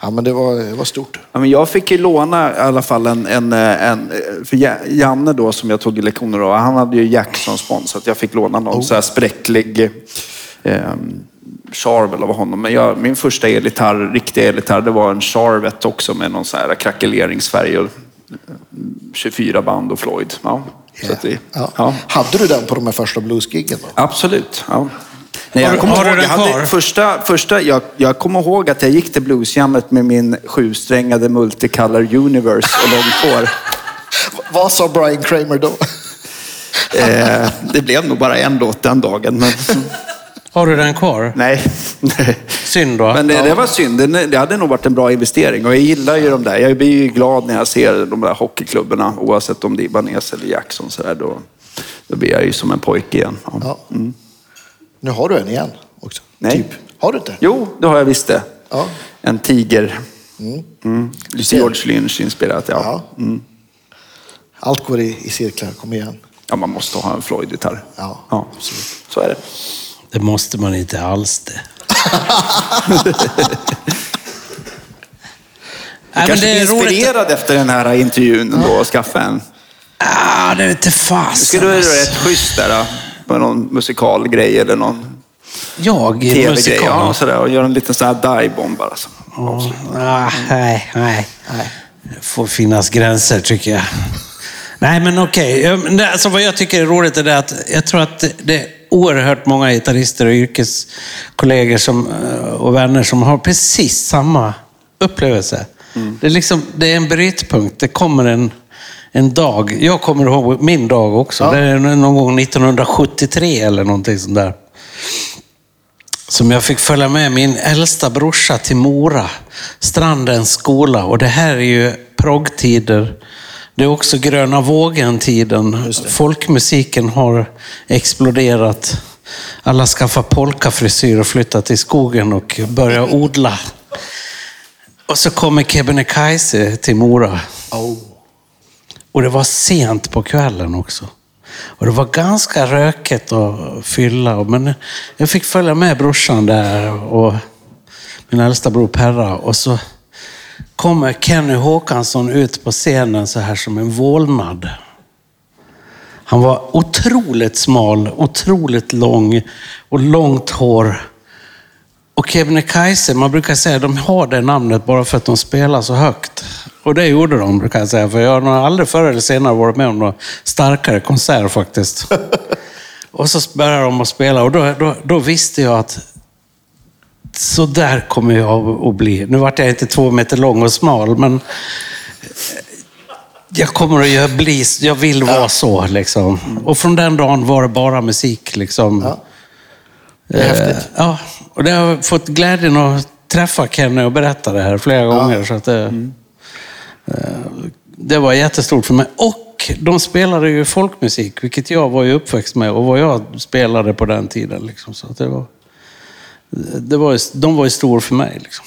Ja, men det var, det var stort. Ja, men jag fick ju låna i alla fall en, en, eh, en för Ja- Janne då som jag tog lektioner av, han hade ju Jackson spons så jag fick låna någon så här spräcklig eh, Charvel av honom. Men jag, min första elgitarr, riktiga elgitarr, det var en Charvet också med någon så här krackeleringsfärg och eh, 24 band och Floyd. Ja, så att det, Ja. ja. Hade du den på de här första bluesgiggen? Absolut. Ja. Nej, jag du- kommer har du ihåg, jag den hade kvar? första, första, jag, jag kommer ihåg att jag gick till bluesjammet med min sjusträngade Multicolor Universe och långt hår. Vad sa Brian Kramer då? Eh, det blev nog bara en låt den dagen. Men, Har du den kvar? nej. Synd då. Men det, det var synd. Det, hade nog varit en bra investering. Och jag gillar ju de där. Jag blir ju glad när jag ser de där hockeyklubborna. Oavsett om det är Ibanez eller Jackson. Så där, då, då blir jag ju som en pojke igen. Ja. Ja. Nu har du en igen också. Nej. Typ. Har du inte? Jo, det har jag visst det. Ja. En tiger. Mm. Ser. George Lynch inspirerat, ja. Ja. Allt går i, i cirklar. Kom igen. Ja, man måste ha en Floyd-gitarr. Ja, ja. absolut. Så är det. Det måste man inte alls det. Nej, men Kanske det blir inspirerad efter den här intervjun då och skaffa en. Ah, det är inte fasen. Skulle du alltså. göra rätt schysst där då? På någon musikalgrej eller någon Jag tv-grej. Ja, sådär. Och göra en liten sån här dive-bomb bara. Så. Ja, ah, nej, nej. Det får finnas gränser tycker jag. Nej, men okej. Det- Alltså, vad jag tycker är roligt är det att jag tror att det, det, oerhört många gitarrister och yrkeskollegor som, eh, och vänner som har precis samma upplevelse. Det, är liksom, det är en brytpunkt. Det kommer en, en dag. Jag kommer ihåg min dag också. Ja. Det är någon gång 1973 eller någonting sånt där. Som jag fick följa med min äldsta brorsa till Mora, Strandens skola. Och det här är ju proggtider. Det är också gröna vågen-tiden. Folkmusiken har exploderat. Alla skaffar polkafrisyr och flyttar till skogen och börjar odla. Och så kommer Kebnekaise till Mora. Oh. Och det var sent på kvällen också. Och det var ganska rökigt och fylla. Men jag fick följa med brorsan där och min äldsta bror Perra. Och så kommer Kenny Håkansson ut på scenen så här som en vålnad. Han var otroligt smal, otroligt lång och långt hår. Och Kebnekaise, man brukar säga att de har det namnet bara för att de spelar så högt. Och det gjorde de, brukar jag säga. För jag har nog aldrig förr eller senare varit med om någon starkare konsert faktiskt. och så började de att spela och då, då, då visste jag att så där kommer jag att bli. Nu vart jag inte två meter lång och smal, men jag kommer att bli, jag vill vara så liksom. Och från den dagen var det bara musik liksom. Ja. Det är häftigt. Ja, och det har jag fått glädjen att träffa Kenny och berätta det här flera gånger. Så att det, eh, det var jättestort för mig. Och de spelade ju folkmusik, vilket jag var ju uppväxt med och vad jag spelade på den tiden. Liksom. Så det var, det var, de var ju stor för mig. Liksom.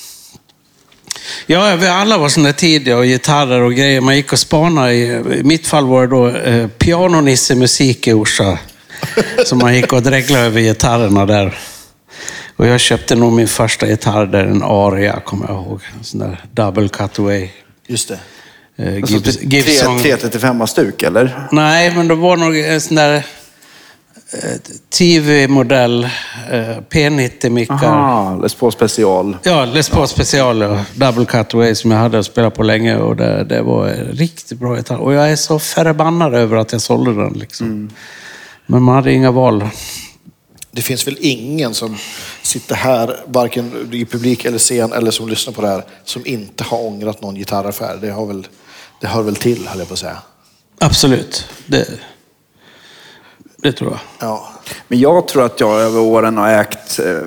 Ja, vi alla var sådana tidiga och gitarrer och grejer. Man gick och spanade. I, i mitt fall var det då eh, pianonisse-musik i Orsa. Så man gick och dreglade över gitarrerna där. Och jag köpte nog min första gitarr där, en Aria, kommer jag ihåg. En sån där double cutaway. Just det. Eh, Alltså, Gibs, Gibson. 335 eller? Nej, men det var nog en sån där eh, TV-modell, eh, P90-mickar. Aha, Les Paul special. Ja, Les Paul special och Double Cutaway som jag hade och spelat på länge och det, det var riktigt bra gitarr. Och jag är så förbannad över att jag sålde den. Liksom. Men man hade inga val. Det finns väl ingen som sitter här, varken i publik eller scen eller som lyssnar på det här, som inte har ångrat någon gitarraffär. Det, har väl, det hör väl till, höll jag på att säga. Absolut. Det, det tror jag. Ja. Men jag tror att jag över åren har ägt eh,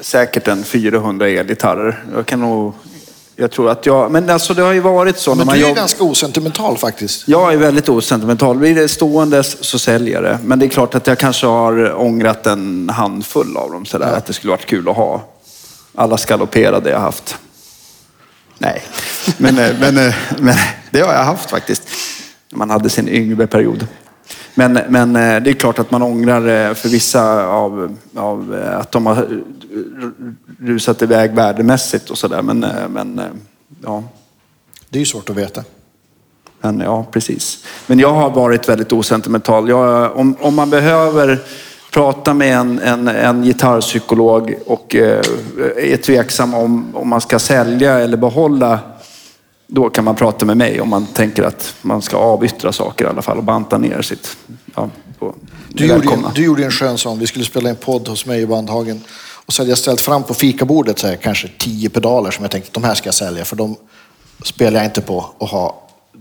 säkert en 400 elgitarrer. Jag kan nog... Jag tror att jag... Men alltså det har ju varit så när Men man du är jobb- ganska osentimental faktiskt. Jag är väldigt osentimental. Blir det ståendes så säljer jag det. Men det är klart att jag kanske har ångrat en handfull av dem sådär. Att det skulle varit kul att ha. Alla skalopperade jag haft. Nej, men, eh, men, eh, men det har jag haft faktiskt. Man hade sin yngre period. Men, men eh, det är klart att man ångrar eh, för vissa av, av eh, att de har rusat iväg värdemässigt och sådär. Men, men ja. Det är ju svårt att veta. Men ja, precis. Men jag har varit väldigt osentimental. Jag, om, om man behöver prata med en, en, en gitarrpsykolog och eh, är tveksam om, om man ska sälja eller behålla, då kan man prata med mig om man tänker att man ska avyttra saker i alla fall och banta ner sitt... Ja, på, Du gjorde, välkomna. du gjorde en skön sån. Vi skulle spela en podd hos mig i Bandhagen. Och så hade jag ställt fram på fikabordet så här, kanske tio pedaler som jag tänkte de här ska jag sälja. För de spelar jag inte på och har,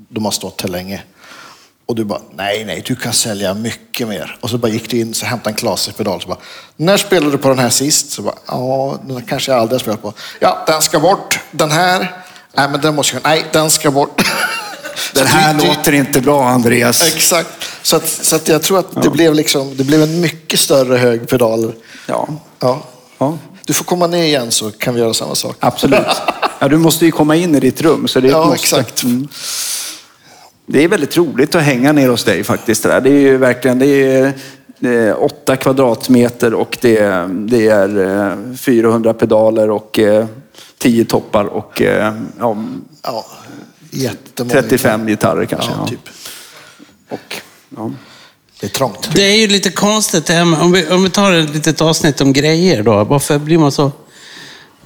de har stått här länge. Och du bara, nej, nej, du kan sälja mycket mer. Och så bara gick du in så hämtade en Klase-pedal. Så bara, när spelade du på den här sist? Så bara, ja, den kanske jag aldrig har spelat på. Ja, den ska bort. Den här, nej men den måste jag, nej, den ska bort. Den här du- du- låter inte bra Andreas. Exakt. Så, att, så att jag tror att det, blev liksom, det blev en mycket större hög pedal. Ja, Ja. ja, Du får komma ner igen så kan vi göra samma sak. absolut. Ja, du måste ju komma in i ditt rum. Så det Ja, måste. exakt. Mm. Det är väldigt roligt att hänga ner hos dig faktiskt. Det, där. det är ju verkligen det är, det är åtta kvadratmeter och det är, det är eh, 400 pedaler och eh, 10 toppar och eh, ja, Ja, jättemånga. 35 gitarrer kanske. Ja, Ja, typ. Och, ja. Det är trångt. Det är ju lite konstigt om vi, om vi tar ett litet avsnitt om grejer då. Varför blir man så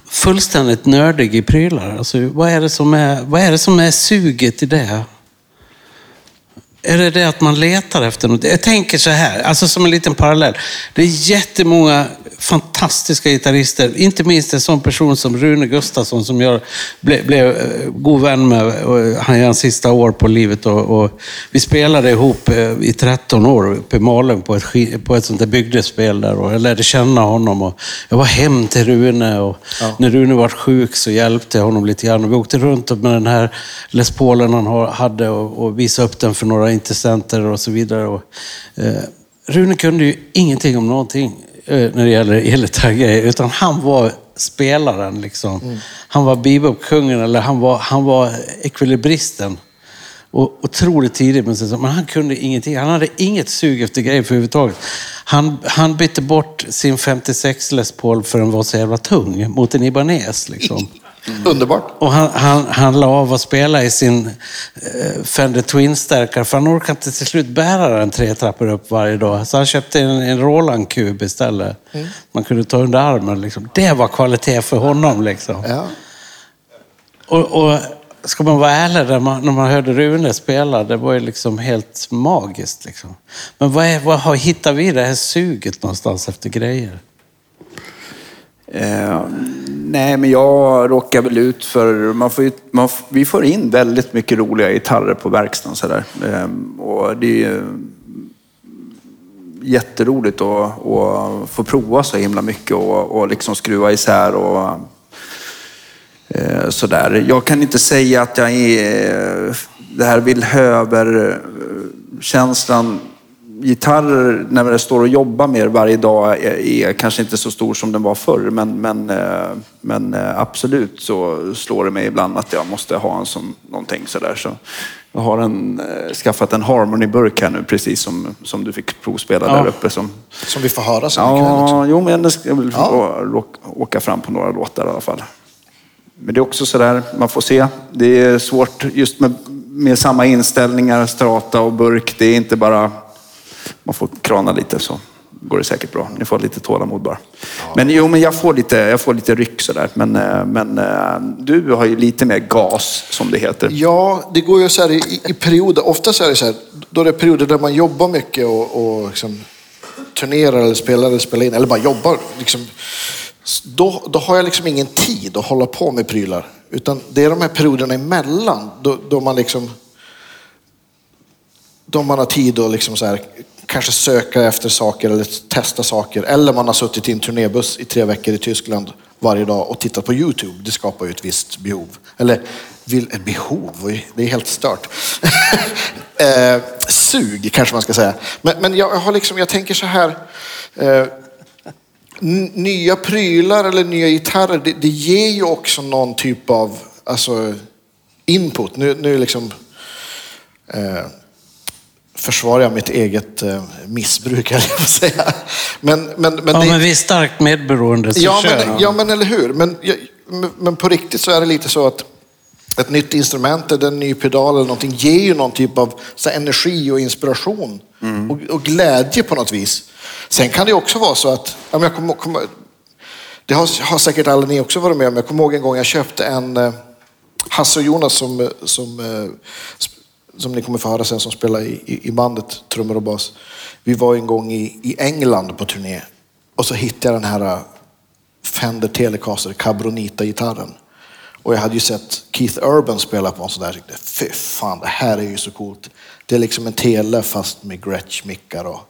fullständigt nördig i prylar? Alltså, vad, är det som är, vad är det som är suget i det? är det det att man letar efter något? Jag tänker så här, alltså som en liten parallell. Det är jättemånga fantastiska gitarrister, inte minst en sån person som Rune Gustafsson som jag blev, blev eh, god vän med. Och Han är hans sista år på livet och, och vi spelade ihop eh, i 13 år uppe i Malung på ett, på ett sånt där bygdespel där och jag lärde känna honom. Och jag var hem till Rune och när Rune var sjuk så hjälpte jag honom lite grann. Och vi åkte runt med den här Les Paulen han hade och, och visade upp den för några intressenter och så vidare. Och, eh, Rune kunde ju ingenting om någonting eh, när det gäller elgitarrgrejer, utan han var spelaren. Liksom. Han var bebop-kungen eller han var, han var ekvilibristen. Och otroligt tidigt, men, men han kunde ingenting. Han hade inget sug efter grejer överhuvudtaget. Han, han bytte bort sin 56 Les Paul för den var så jävla tung, mot en Ibanez. Liksom. Underbart. Och han, han, han la av att spela i sin eh, Fender Twin-stärkare, för han orkade inte till slut bära den tre trappor upp varje dag. Så han köpte en, en Roland-kub istället. Man kunde ta under armen. Liksom. Det var kvalitet för honom. Liksom. Ja. Och, och ska man vara ärlig, när man, när man hörde Rune spela, det var ju liksom helt magiskt. Liksom. Men vad, är, vad har, hittar vi det här suget någonstans efter grejer? Eh, nej, men jag råkar väl ut för... Man får ju, man, vi får in väldigt mycket roliga gitarrer på verkstaden. Så där. Eh, och det är ju jätteroligt att, att få prova så himla mycket och, och liksom skruva isär och eh, sådär. Jag kan inte säga att jag är eh, det här villhöver-känslan. Gitarrer, när jag står och jobbar med det varje dag, är, är kanske inte så stor som den var förr. Men, men, eh, men eh, absolut så slår det mig ibland att jag måste ha en som någonting sådär. Så jag har en, eh, skaffat en Harmony-burk här nu, precis som, som du fick provspela Ja. där uppe. Som, Som vi får höra sen. Ja, jo, men jag ska Ja. åka fram på några låtar i alla fall. Men det är också sådär, man får se. Det är svårt just med, med samma inställningar, strata och burk. Det är inte bara, man får krana lite så går det säkert bra. Ni får lite tålamod bara. Men jo, men jag får lite, jag får lite ryck sådär. Men, eh, men eh, du har ju lite mer gas, som det heter. Ja, det går ju så här i, i perioder. Ofta så är det så här, då är det perioder där man jobbar mycket och, och liksom turnerar eller spelar eller spelar in, eller bara jobbar. Liksom. Då, då har jag liksom ingen tid att hålla på med prylar. Utan det är de här perioderna emellan då, då man liksom då man har tid att liksom så här, kanske söka efter saker eller testa saker. Eller man har suttit i en turnébuss i tre veckor i Tyskland varje dag och tittat på YouTube. Det skapar ju ett visst behov. Eller vill, ett behov, det är helt stört. eh, sug kanske man ska säga. Men, men jag, har liksom, jag tänker så här. Eh, nya prylar eller nya gitarrer, det, det ger ju också någon typ av alltså, input. Nu, nu liksom, eh, försvarar jag mitt eget eh, missbruk, jag säga. Men, men, men Ja, det, men vi är starkt medberoende, ja, men, ja, men eller hur. Men, men, på riktigt så är det lite så att ett nytt instrument eller en ny pedal eller någonting ger ju någon typ av så här, energi och inspiration och, och glädje på något vis. Sen kan det också vara så att, ja, jag kommer, kommer, det har, har säkert alla ni också varit med om. Jag kommer ihåg en gång jag köpte en eh, Hasse och Jonas som, eh, som, eh, som ni kommer få höra sen som spelar i, i, i bandet, trummor och bas. Vi var en gång i, i England på turné och så hittade jag den här äh, Fender Telecaster Cabronita-gitarren. Och jag hade ju sett Keith Urban spela på en sån där. Jag fy fan, det här är ju så coolt. Det är liksom en tele fast med Gretsch-mickar och...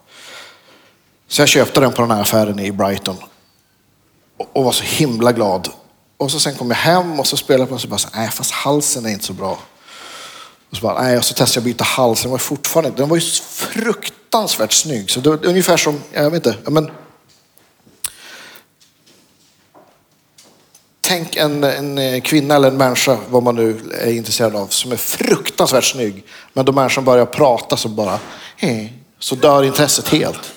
Så jag köpte den på den här affären i Brighton. Och, och var så himla glad. Och så sen kom jag hem och så spelade jag på den och så bara, så, nej fast halsen är inte så bra. Och så bara, nej, och så testade jag byta hals. Den var fortfarande, den var ju fruktansvärt snygg. Så det var ungefär som, jag vet inte, men Tänk en, en kvinna eller en människa, vad man nu är intresserad av, som är fruktansvärt snygg. Men då människan börjar prata så bara, eh, så dör intresset helt.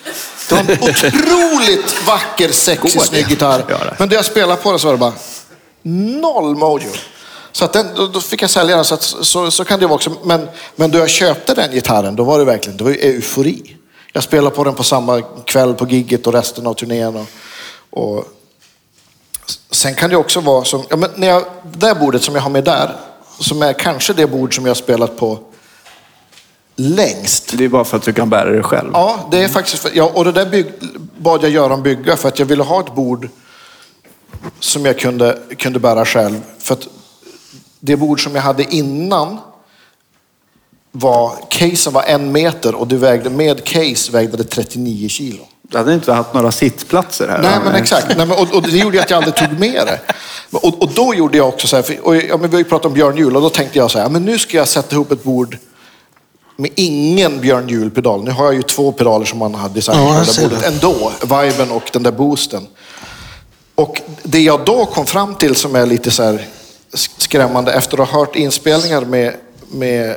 Det var en otroligt vacker, sexig, det? snygg gitarr. Det. Men då jag spelade på den så var det bara noll mojo. Så att den, då, då fick jag sälja den, så, att, så, så kan det vara också. Men, men då jag köpte den gitarren, då var det verkligen det var ju eufori. Jag spelade på den på samma kväll på gigget och resten av turnén. Och, och Sen kan det också vara som, ja, men när jag, det där bordet som jag har med där, som är kanske det bord som jag har spelat på längst. Det är bara för att du kan bära det själv. Ja, det är faktiskt... För, ja, och det där bygg, bad jag Göran bygga för att jag ville ha ett bord som jag kunde, kunde bära själv. För att det bord som jag hade innan var, casen var en meter och det vägde, med case vägde det 39 kilo. Du hade inte haft några sittplatser här. Nej, men exakt. Nej, men, och, och det gjorde att jag aldrig tog med det. Och, och då gjorde jag också så här, för, och, ja, men vi har ju pratat om Björn Juhl och då tänkte jag så här, men nu ska jag sätta ihop ett bord med ingen Björn Juhl-pedal. Nu har jag ju två pedaler som man har designat Ja, det bordet ändå. Viben och den där boosten. Och det jag då kom fram till som är lite så här skrämmande efter att ha hört inspelningar med, med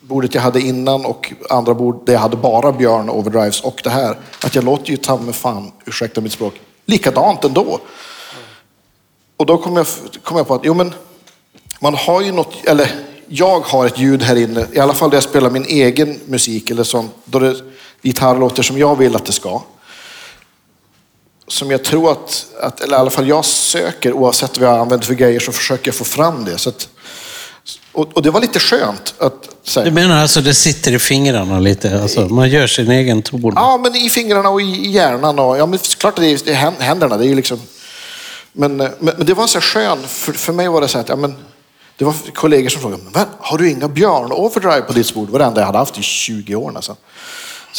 bordet jag hade innan och andra bord där jag hade bara Björn overdrives och det här. Att jag låter ju ta med fan, ursäkta mitt språk, likadant ändå. Och då kom jag, kom jag på att, jo men, man har ju något, eller jag har ett ljud här inne, i alla fall där jag spelar min egen musik eller sånt, då det gitarr låter som jag vill att det ska. Som jag tror att, att, eller i alla fall jag söker, oavsett vad jag använder för grejer, så försöker jag få fram det. Så att, och, och det var lite skönt att Du säga. menar alltså det sitter i fingrarna lite? Alltså, man gör sin egen ton? Ja, men i fingrarna och i hjärnan. Och, ja, men klart att det är, det är hän- händerna. Det är liksom... men, eh, men, men det var så här skön, för, för mig var det så här att, ja, men, det var kollegor som frågade, men, har du inga Björn Overdrive på ditt bord? Det var det enda jag hade haft i 20 år nästan. Så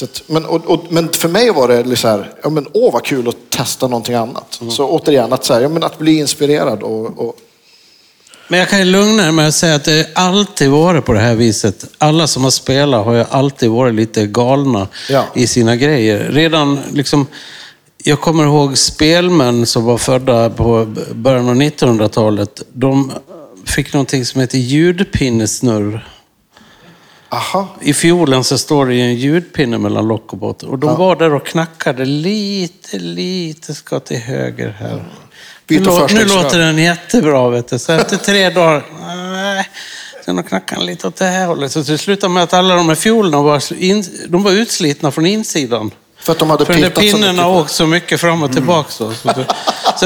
att, men, och, och, men för mig var det så här, ja, men, åh vad kul att testa någonting annat. Så återigen, att, så här, ja, men, att bli inspirerad och, och Men jag kan ju lugna er med att säga att det alltid varit på det här viset. Alla som har spelat har ju alltid varit lite galna Ja. i sina grejer. Redan liksom, jag kommer ihåg spelmän som var födda på början av 1900-talet. De fick någonting som heter ljudpinnesnurr. Aha, I fiolen så står det ju en ljudpinne mellan lock och botten. Och de var där och knackade lite, lite ska till höger här. Nu, lå- nu låter den jättebra, vet du. Så efter tre dagar, nej. Sen knackade han lite åt det här hållet. Så det slutade med att alla de här fiolerna var, in, de var utslitna från insidan. för att de hade För den där pinnen har åkt så mycket fram och tillbaka. Så, så, så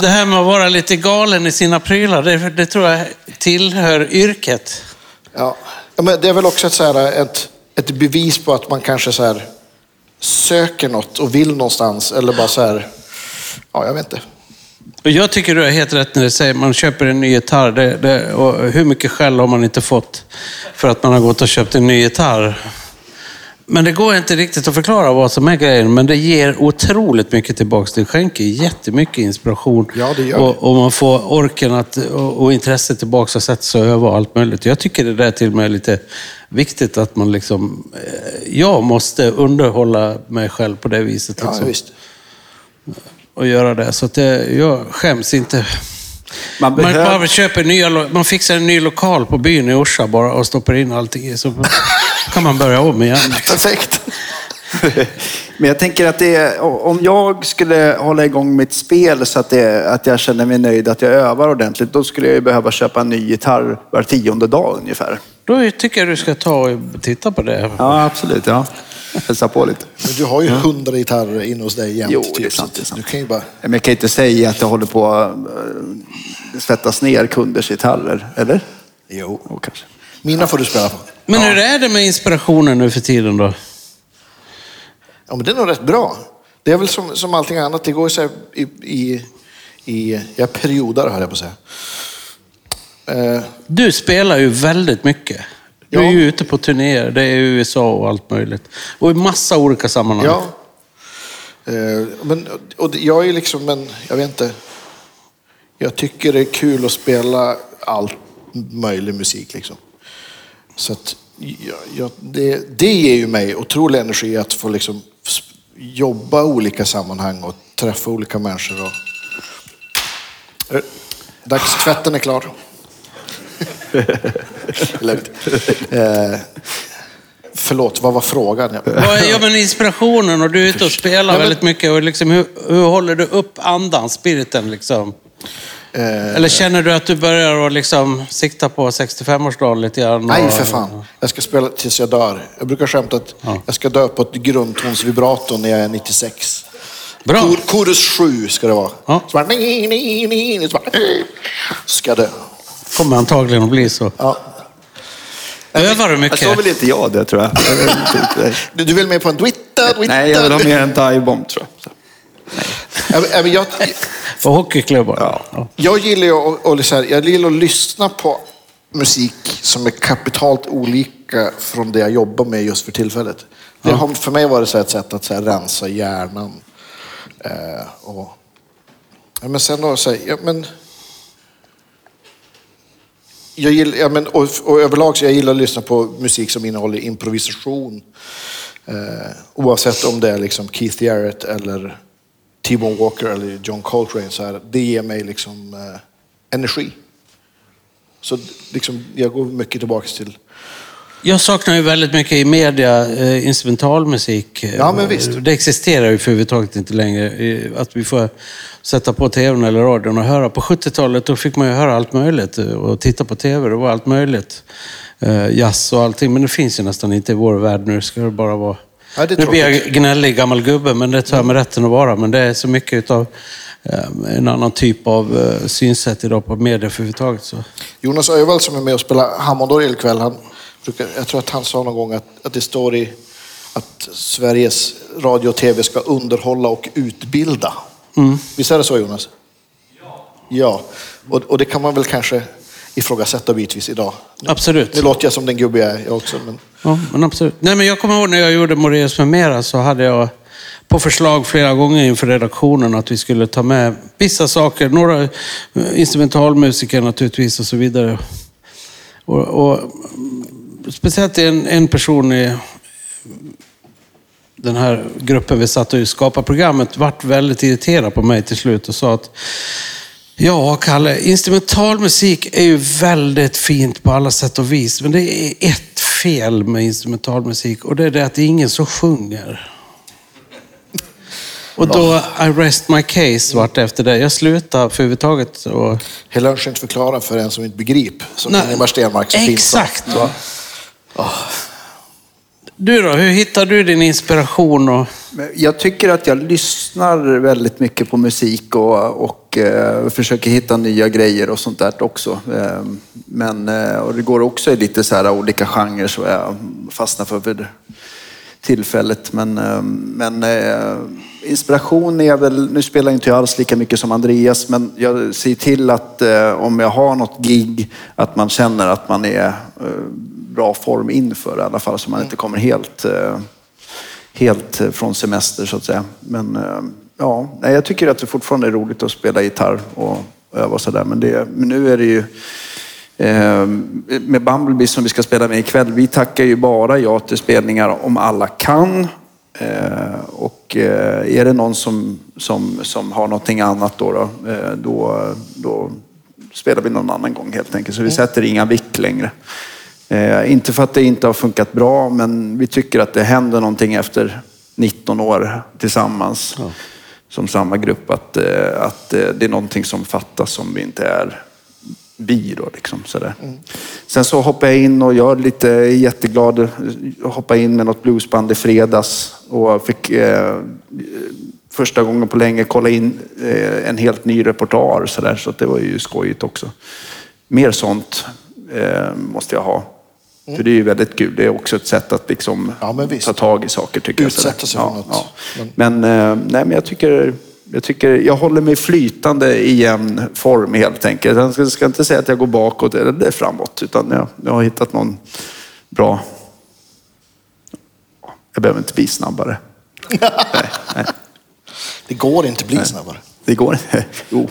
det här med att vara lite galen i sina prylar, det, det tror jag tillhör yrket. Ja. Ja, men det är väl också ett, så här, ett, ett bevis på att man kanske så här, söker något och vill någonstans. Eller bara så här, ja jag vet inte. Och jag tycker du har helt rätt när du säger att man köper en ny gitarr. Det, det, och hur mycket skäll har man inte fått för att man har gått och köpt en ny gitarr? Men det går inte riktigt att förklara vad som är grejen, men det ger otroligt mycket tillbaka. Det skänker jättemycket inspiration. Ja, det gör och, och man får orken att, och, och intresset tillbaka och sätta sig och öva och allt möjligt. Jag tycker det där till och med är lite viktigt att man liksom... eh, Jag måste underhålla mig själv på det viset. Ja, liksom visst. och göra det. Så att det, jag skäms inte. Man Man, behöver- bara köper nya, man fixar en ny lokal på byn i Orsa bara och stoppar in allting i. Så kan man börja om igen. Liksom. Perfekt. Men jag tänker att det är, om jag skulle hålla igång mitt spel så att, det, att jag känner mig nöjd, att jag övar ordentligt, då skulle jag ju behöva köpa en ny gitarr var tionde dag ungefär. Då tycker jag du ska ta och titta på det. Ja, absolut. Ja. Hälsa på lite. Men du har ju hundra gitarrer inne hos dig jämt. Jo, typ, det är sant, det är sant. Du kan ju bara... Men jag kan inte säga att jag håller på att eh, svettas ner kunders gitarrer, eller? Jo. Jo, kanske. Mina får du spela på. Men hur är det med inspirationen nu för tiden då? Ja, men det är nog rätt bra. Det är väl som, som allting annat. Det går så här i, i, i ja, perioder, höll jag på att säga. Eh, Du spelar ju väldigt mycket. Du är Ja. ju ute på turnéer. Det är USA och allt möjligt. Och i massa olika sammanhang. Ja. Eh, Men, och det- jag är liksom en, jag vet inte. Jag tycker det är kul att spela all möjlig musik liksom. Så att jag, jag, det, det ger ju mig otrolig energi att få liksom jobba i olika sammanhang och träffa olika människor. Och... Eh, Dagstvätten är klar. Lugnt. Eh, förlåt, vad var frågan? Ja, men inspirationen och du är ute och spelar men- väldigt mycket. Och liksom, hur, hur håller du upp andan, spiriten? Liksom? Eh, Eller känner du att du börjar att liksom sikta på 65-årsdagen lite grann? Nej, för fan. Jag ska spela tills jag dör. Jag brukar skämta att jag ska dö på ett grundtonsvibrato när jag är 96. Bra. Kor, chorus 7 ska det vara. Ja. Så bara, ni, ni, ni, så bara, ska jag dö. kommer antagligen att bli så. Ja. Övar du Jag mycket? så vill inte jag det tror jag. Jag. Du, du vill med på en Twitter? Twitter. Nej, jag vill ha mer en dive-bomb tror jag. Jag, För hockeyklubbar? Ja. jag gillar ju att, och så här, jag gillar att lyssna på musik som är kapitalt olika från det jag jobbar med just för tillfället. Det har för mig varit så ett sätt att så här, rensa hjärnan. Eh, och, ja, men sen då, så här, ja, men, jag gillar, ja, men, och, och överlag så jag gillar att lyssna på musik som innehåller improvisation. Eh, oavsett om det är liksom Keith Jarrett eller T-Bone Walker eller John Coltrane. Så här, det ger mig liksom eh, energi. Så liksom, jag går mycket tillbaka till... Jag saknar ju väldigt mycket i media eh, instrumentalmusik. Ja, men visst. Det existerar ju för överhuvudtaget inte längre. Att vi får sätta på tvn eller radion och höra. På 70-talet då fick man ju höra allt möjligt eh, och titta på tv. Det var allt möjligt. Eh, jazz och allting. Men det finns ju nästan inte i vår värld nu. Ska det bara vara... Ja, nu blir jag gnällig gammal gubbe, men det tar jag mig rätten att vara. Men det är så mycket av en annan typ av eh, synsätt idag på media för överhuvudtaget. Så. Jonas Öjvall som är med och spelar Hammondorgel ikväll, han brukar, jag tror att han sa någon gång att, att det står i att Sveriges radio och tv ska underhålla och utbilda. Visst är det så Jonas? Ja. Ja, och, och det kan man väl kanske ifrågasätta bitvis idag. Absolut. Nu låter jag som den gubbe jag är jag också. Men... Ja, men absolut. Nej, men jag kommer ihåg när jag gjorde Moraeus med mera så hade jag på förslag flera gånger inför redaktionen att vi skulle ta med vissa saker. Några eh, instrumentalmusiker naturligtvis och så vidare. Och, och speciellt en, en person i den här gruppen vi satt och skapade programmet vart väldigt irriterad på mig till slut och sa att Ja, Kalle, instrumentalmusik är ju väldigt fint på alla sätt och vis. Men det är ett fel med instrumentalmusik och det är det att det är ingen som sjunger. Och då, I rest my case vart efter det. Jag slutade för överhuvudtaget. Och... Hela inte förklara för en som inte begriper. Som Ingemar Stenmark så fint sa. Exakt. Va? Du då, hur hittar du din inspiration? Och... Jag tycker att jag lyssnar väldigt mycket på musik och, och eh, försöker hitta nya grejer och sånt där också. Eh, men, eh, och det går också i lite så här olika genrer som jag fastnar för vid tillfället. Men, eh, men eh, inspiration är väl, nu spelar inte jag alls lika mycket som Andreas, men jag ser till att eh, om jag har något gig, att man känner att man är eh, bra form inför i alla fall, så man inte kommer helt eh, helt eh, från semester så att säga. Men eh, ja, jag tycker att det fortfarande är roligt att spela gitarr och öva och sådär. Men, det- men nu är det ju med Bumblebee som vi ska spela med ikväll. Vi tackar ju bara ja till spelningar om alla kan. Och är det någon som, som, som har någonting annat då, då, då, då spelar vi någon annan gång helt enkelt. Så vi sätter inga vikt längre. Eh, inte för att det inte har funkat bra, men vi tycker att det händer någonting efter 19 år tillsammans som samma grupp. Att, eh, att eh, det är någonting som fattas som vi inte är vi då. Liksom, sådär. Sen så hoppade jag in och jag är lite jätteglad. Hoppade in med något bluesband i fredags och fick eh, första gången på länge kolla in eh, en helt ny repertoar. Så, där, så det var ju skojigt också. Mer sånt eh, måste jag ha. För det är ju väldigt kul. Det är också ett sätt att liksom Ja, men ta tag i saker tycker jag. Utsätta sådär. sig för något. Men, eh, nej, men jag tycker, jag tycker jag håller mig flytande i en form helt enkelt. Jag ska, ska inte säga att jag går bakåt eller framåt, utan jag, jag har hittat någon bra... Jag behöver inte bli snabbare. nej, nej, Det går inte att bli snabbare. det går inte. Jo.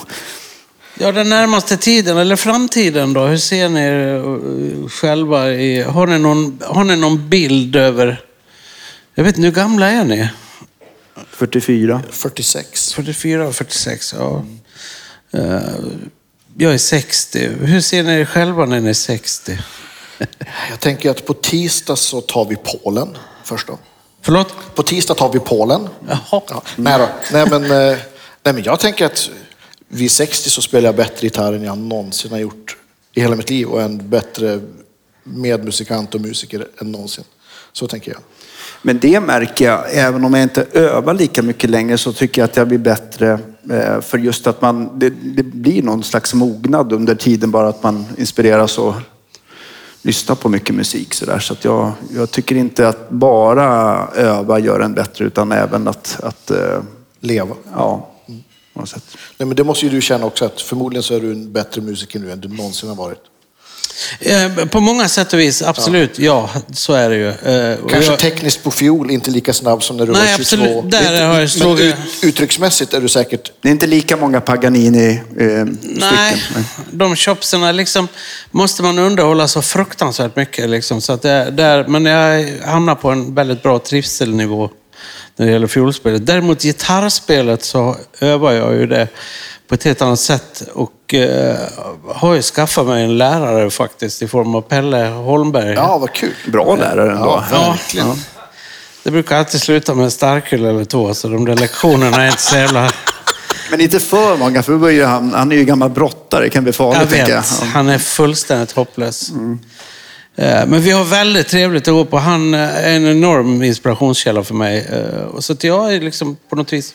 Ja, den närmaste tiden, eller framtiden då? Hur ser ni er själva? I, har, ni någon, har ni någon bild över... Jag vet inte, hur gamla är ni? 44. 46. 44 och 46, ja. Eh, Jag är 60. Hur ser ni er själva när ni är 60? Jag tänker att på tisdag så tar vi Polen först då. Förlåt? På tisdag tar vi Polen. Jaha. Ja, nej, då. Nej, men, eh, nej, men jag tänker att vid 60 så spelar jag bättre gitarr än jag någonsin har gjort i hela mitt liv och en bättre medmusikant och musiker än någonsin. Så tänker jag. Men det märker jag, även om jag inte övar lika mycket längre så tycker jag att jag blir bättre. eh, För just att man, det, det blir någon slags mognad under tiden bara att man inspireras och lyssnar på mycket musik. Så, där. så att jag, jag tycker inte att bara öva gör en bättre, utan även att, att eh, Leva. ja, något sätt. Nej, men det måste ju du känna också, att förmodligen så är du en bättre musiker nu än du någonsin har varit. Eh, På många sätt och vis, absolut. Ja, så är det ju. Eh, Kanske jag- tekniskt på fiol, inte lika snabb som när du Nej, var 22. absolut. Där inte- har jag men slagit- ut, uttrycksmässigt är du säkert... Det är inte lika många Paganini-stycken. Nej, de chopserna liksom måste man underhålla så fruktansvärt mycket. Liksom, så att det, där, men jag hamnar på en väldigt bra trivselnivå när det gäller fiolspelet. Däremot gitarrspelet så övar jag ju det på ett helt annat sätt och eh, har ju skaffat mig en lärare faktiskt i form av Pelle Holmberg. Ja, vad kul. Bra lärare ändå. Ja, verkligen. Det brukar alltid sluta med en starköl eller två, så de där lektionerna är inte så jävla... Men inte för många, för han, han är ju gammal brottare. Det kan bli farligt, Jag tänker jag. vet, han är fullständigt hopplös. Eh, Men vi har väldigt trevligt att gå på. Han eh, är en enorm inspirationskälla för mig. Eh, Så att jag har liksom på något vis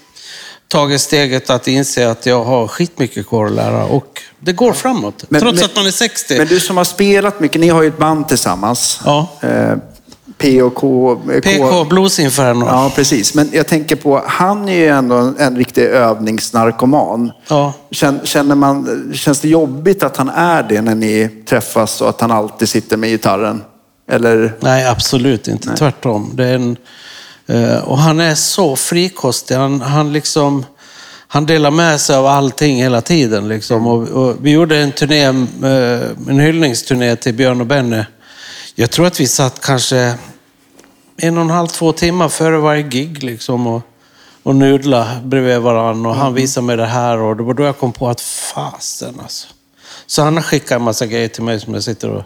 tagit steget att inse att jag har skitmycket kvar att lära. Och det går framåt, Men- trots men- att man är 60. Men du som har spelat mycket, ni har ju ett band tillsammans. Ja. Eh, P och K. eh, PK Blues Inferno. Ja, precis. Men jag tänker på, han är ju ändå en, en riktig övningsnarkoman. Ja. Känner, man, känns det jobbigt att han är det när ni träffas och att han alltid sitter med gitarren? Eller? Nej, absolut inte. Tvärtom. Det är en, eh, och han är så frikostig. Han, han, liksom, han delar med sig av allting hela tiden. Liksom. Och, och vi gjorde en turné, eh, en hyllningsturné till Björn och Benny. Jag tror att vi satt kanske en och en halv, två timmar före varje gig liksom, och, och nudla bredvid varandra. Och han visade mig det här och det var då jag kom på att fasen alltså. Så han har skickat en massa grejer till mig som jag sitter och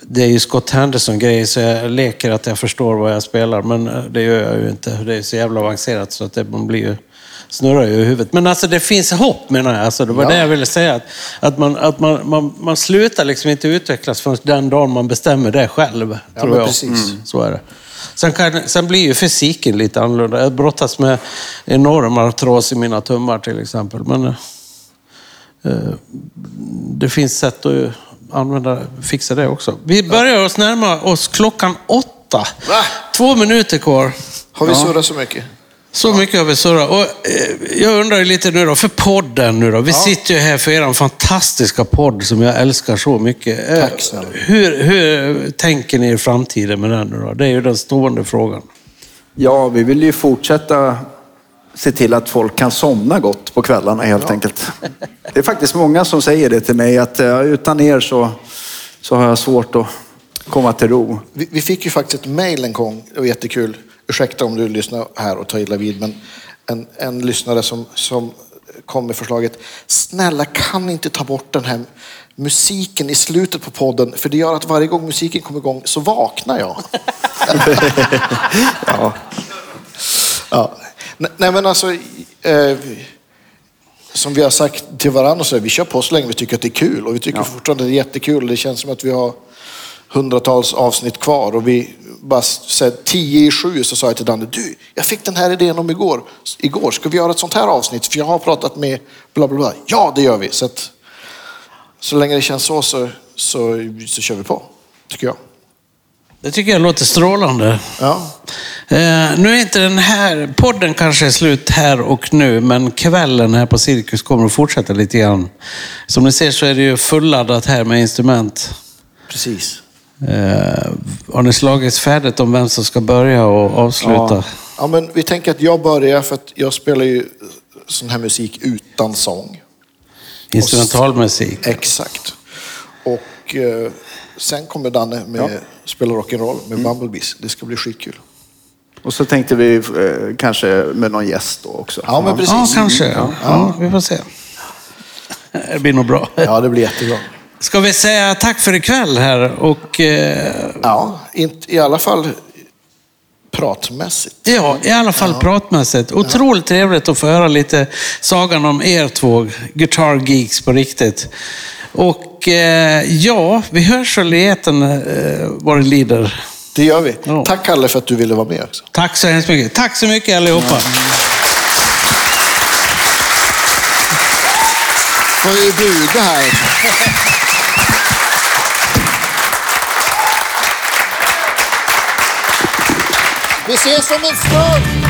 det är ju Scott Henderson-grejer så jag leker att jag förstår vad jag spelar, men eh, det gör jag ju inte. Det är så jävla avancerat så att det blir ju, snurrar ju i huvudet. Men alltså det finns hopp menar jag. Alltså, det var Ja. det jag ville säga. Att, att, man, att man, man, man slutar liksom inte utvecklas förrän den dagen man bestämmer det själv. Ja, tror jag. precis. Mm, så är det. Sen, kan, sen blir ju fysiken lite annorlunda. Jag brottas med enorm artros i mina tummar till exempel. Men, eh, eh, det finns sätt att använda, fixa det också. Vi börjar oss närma oss klockan åtta. Va? Två minuter kvar. Har vi surrat så mycket? Så mycket har vi surrat. Och, eh, jag undrar lite nu då, för podden nu då. Vi sitter ju här för er fantastiska podd som jag älskar så mycket. Eh, Tack snälla. hur, hur tänker ni i framtiden med den nu då? Det är ju den stående frågan. Ja, vi vill ju fortsätta se till att folk kan somna gott på kvällarna helt enkelt. Det är faktiskt många som säger det till mig att eh, utan er så, så har jag svårt att komma till ro. Vi, vi fick ju faktiskt ett mejl en gång, det var jättekul. Ursäkta om du lyssnar här och tar illa vid, men en, en lyssnare som, som kom med förslaget. Snälla, kan ni inte ta bort den här musiken i slutet på podden? För det gör att varje gång musiken kommer igång så vaknar jag. Ja. Ja. Nej, men alltså, eh, som vi har sagt till varandra, så är, vi kör på så länge vi tycker att det är kul. Och vi tycker fortfarande att det är jättekul. Det känns som att vi har hundratals avsnitt kvar. Och vi bara så här, tio i sju så sa jag till Danne, du, jag fick den här idén om igår. Igår, ska vi göra ett sånt här avsnitt? För jag har pratat med bla bla bla. Ja, det gör vi. Så, att, så länge det känns så, så, så, så kör vi på, tycker jag. Det tycker jag låter strålande. Ja. Eh, nu är inte den här podden kanske slut här och nu, men kvällen här på Cirkus kommer att fortsätta lite grann. Som ni ser så är det ju fulladdat här med instrument. Precis. Eh, har ni slagit färdigt om vem som ska börja och avsluta? Ja. Ja, men vi tänker att jag börjar för att jag spelar ju sån här musik utan sång. Instrumentalmusik. Exakt. Och eh, sen kommer Danne med spela rock'n'roll med Bumblebees. Det ska bli skitkul. Och så tänkte vi eh, kanske med någon gäst då också. Ja, men precis. Ja, kanske. Ja. vi får se. Det blir nog bra. Ja, det blir jättebra. Ska vi säga tack för ikväll här och eh, Ja, i alla fall pratmässigt. ja, i alla fall pratmässigt. Otroligt trevligt att få höra lite sagan om er två Guitar Geeks på riktigt. Och eh, ja, vi hörs väl i etern eh, vad det lider. Det gör vi. Ja. Tack Kalle för att du ville vara med också. Tack så hemskt mycket. Tack så mycket allihopa. Får vi buga här? Vi ses om en!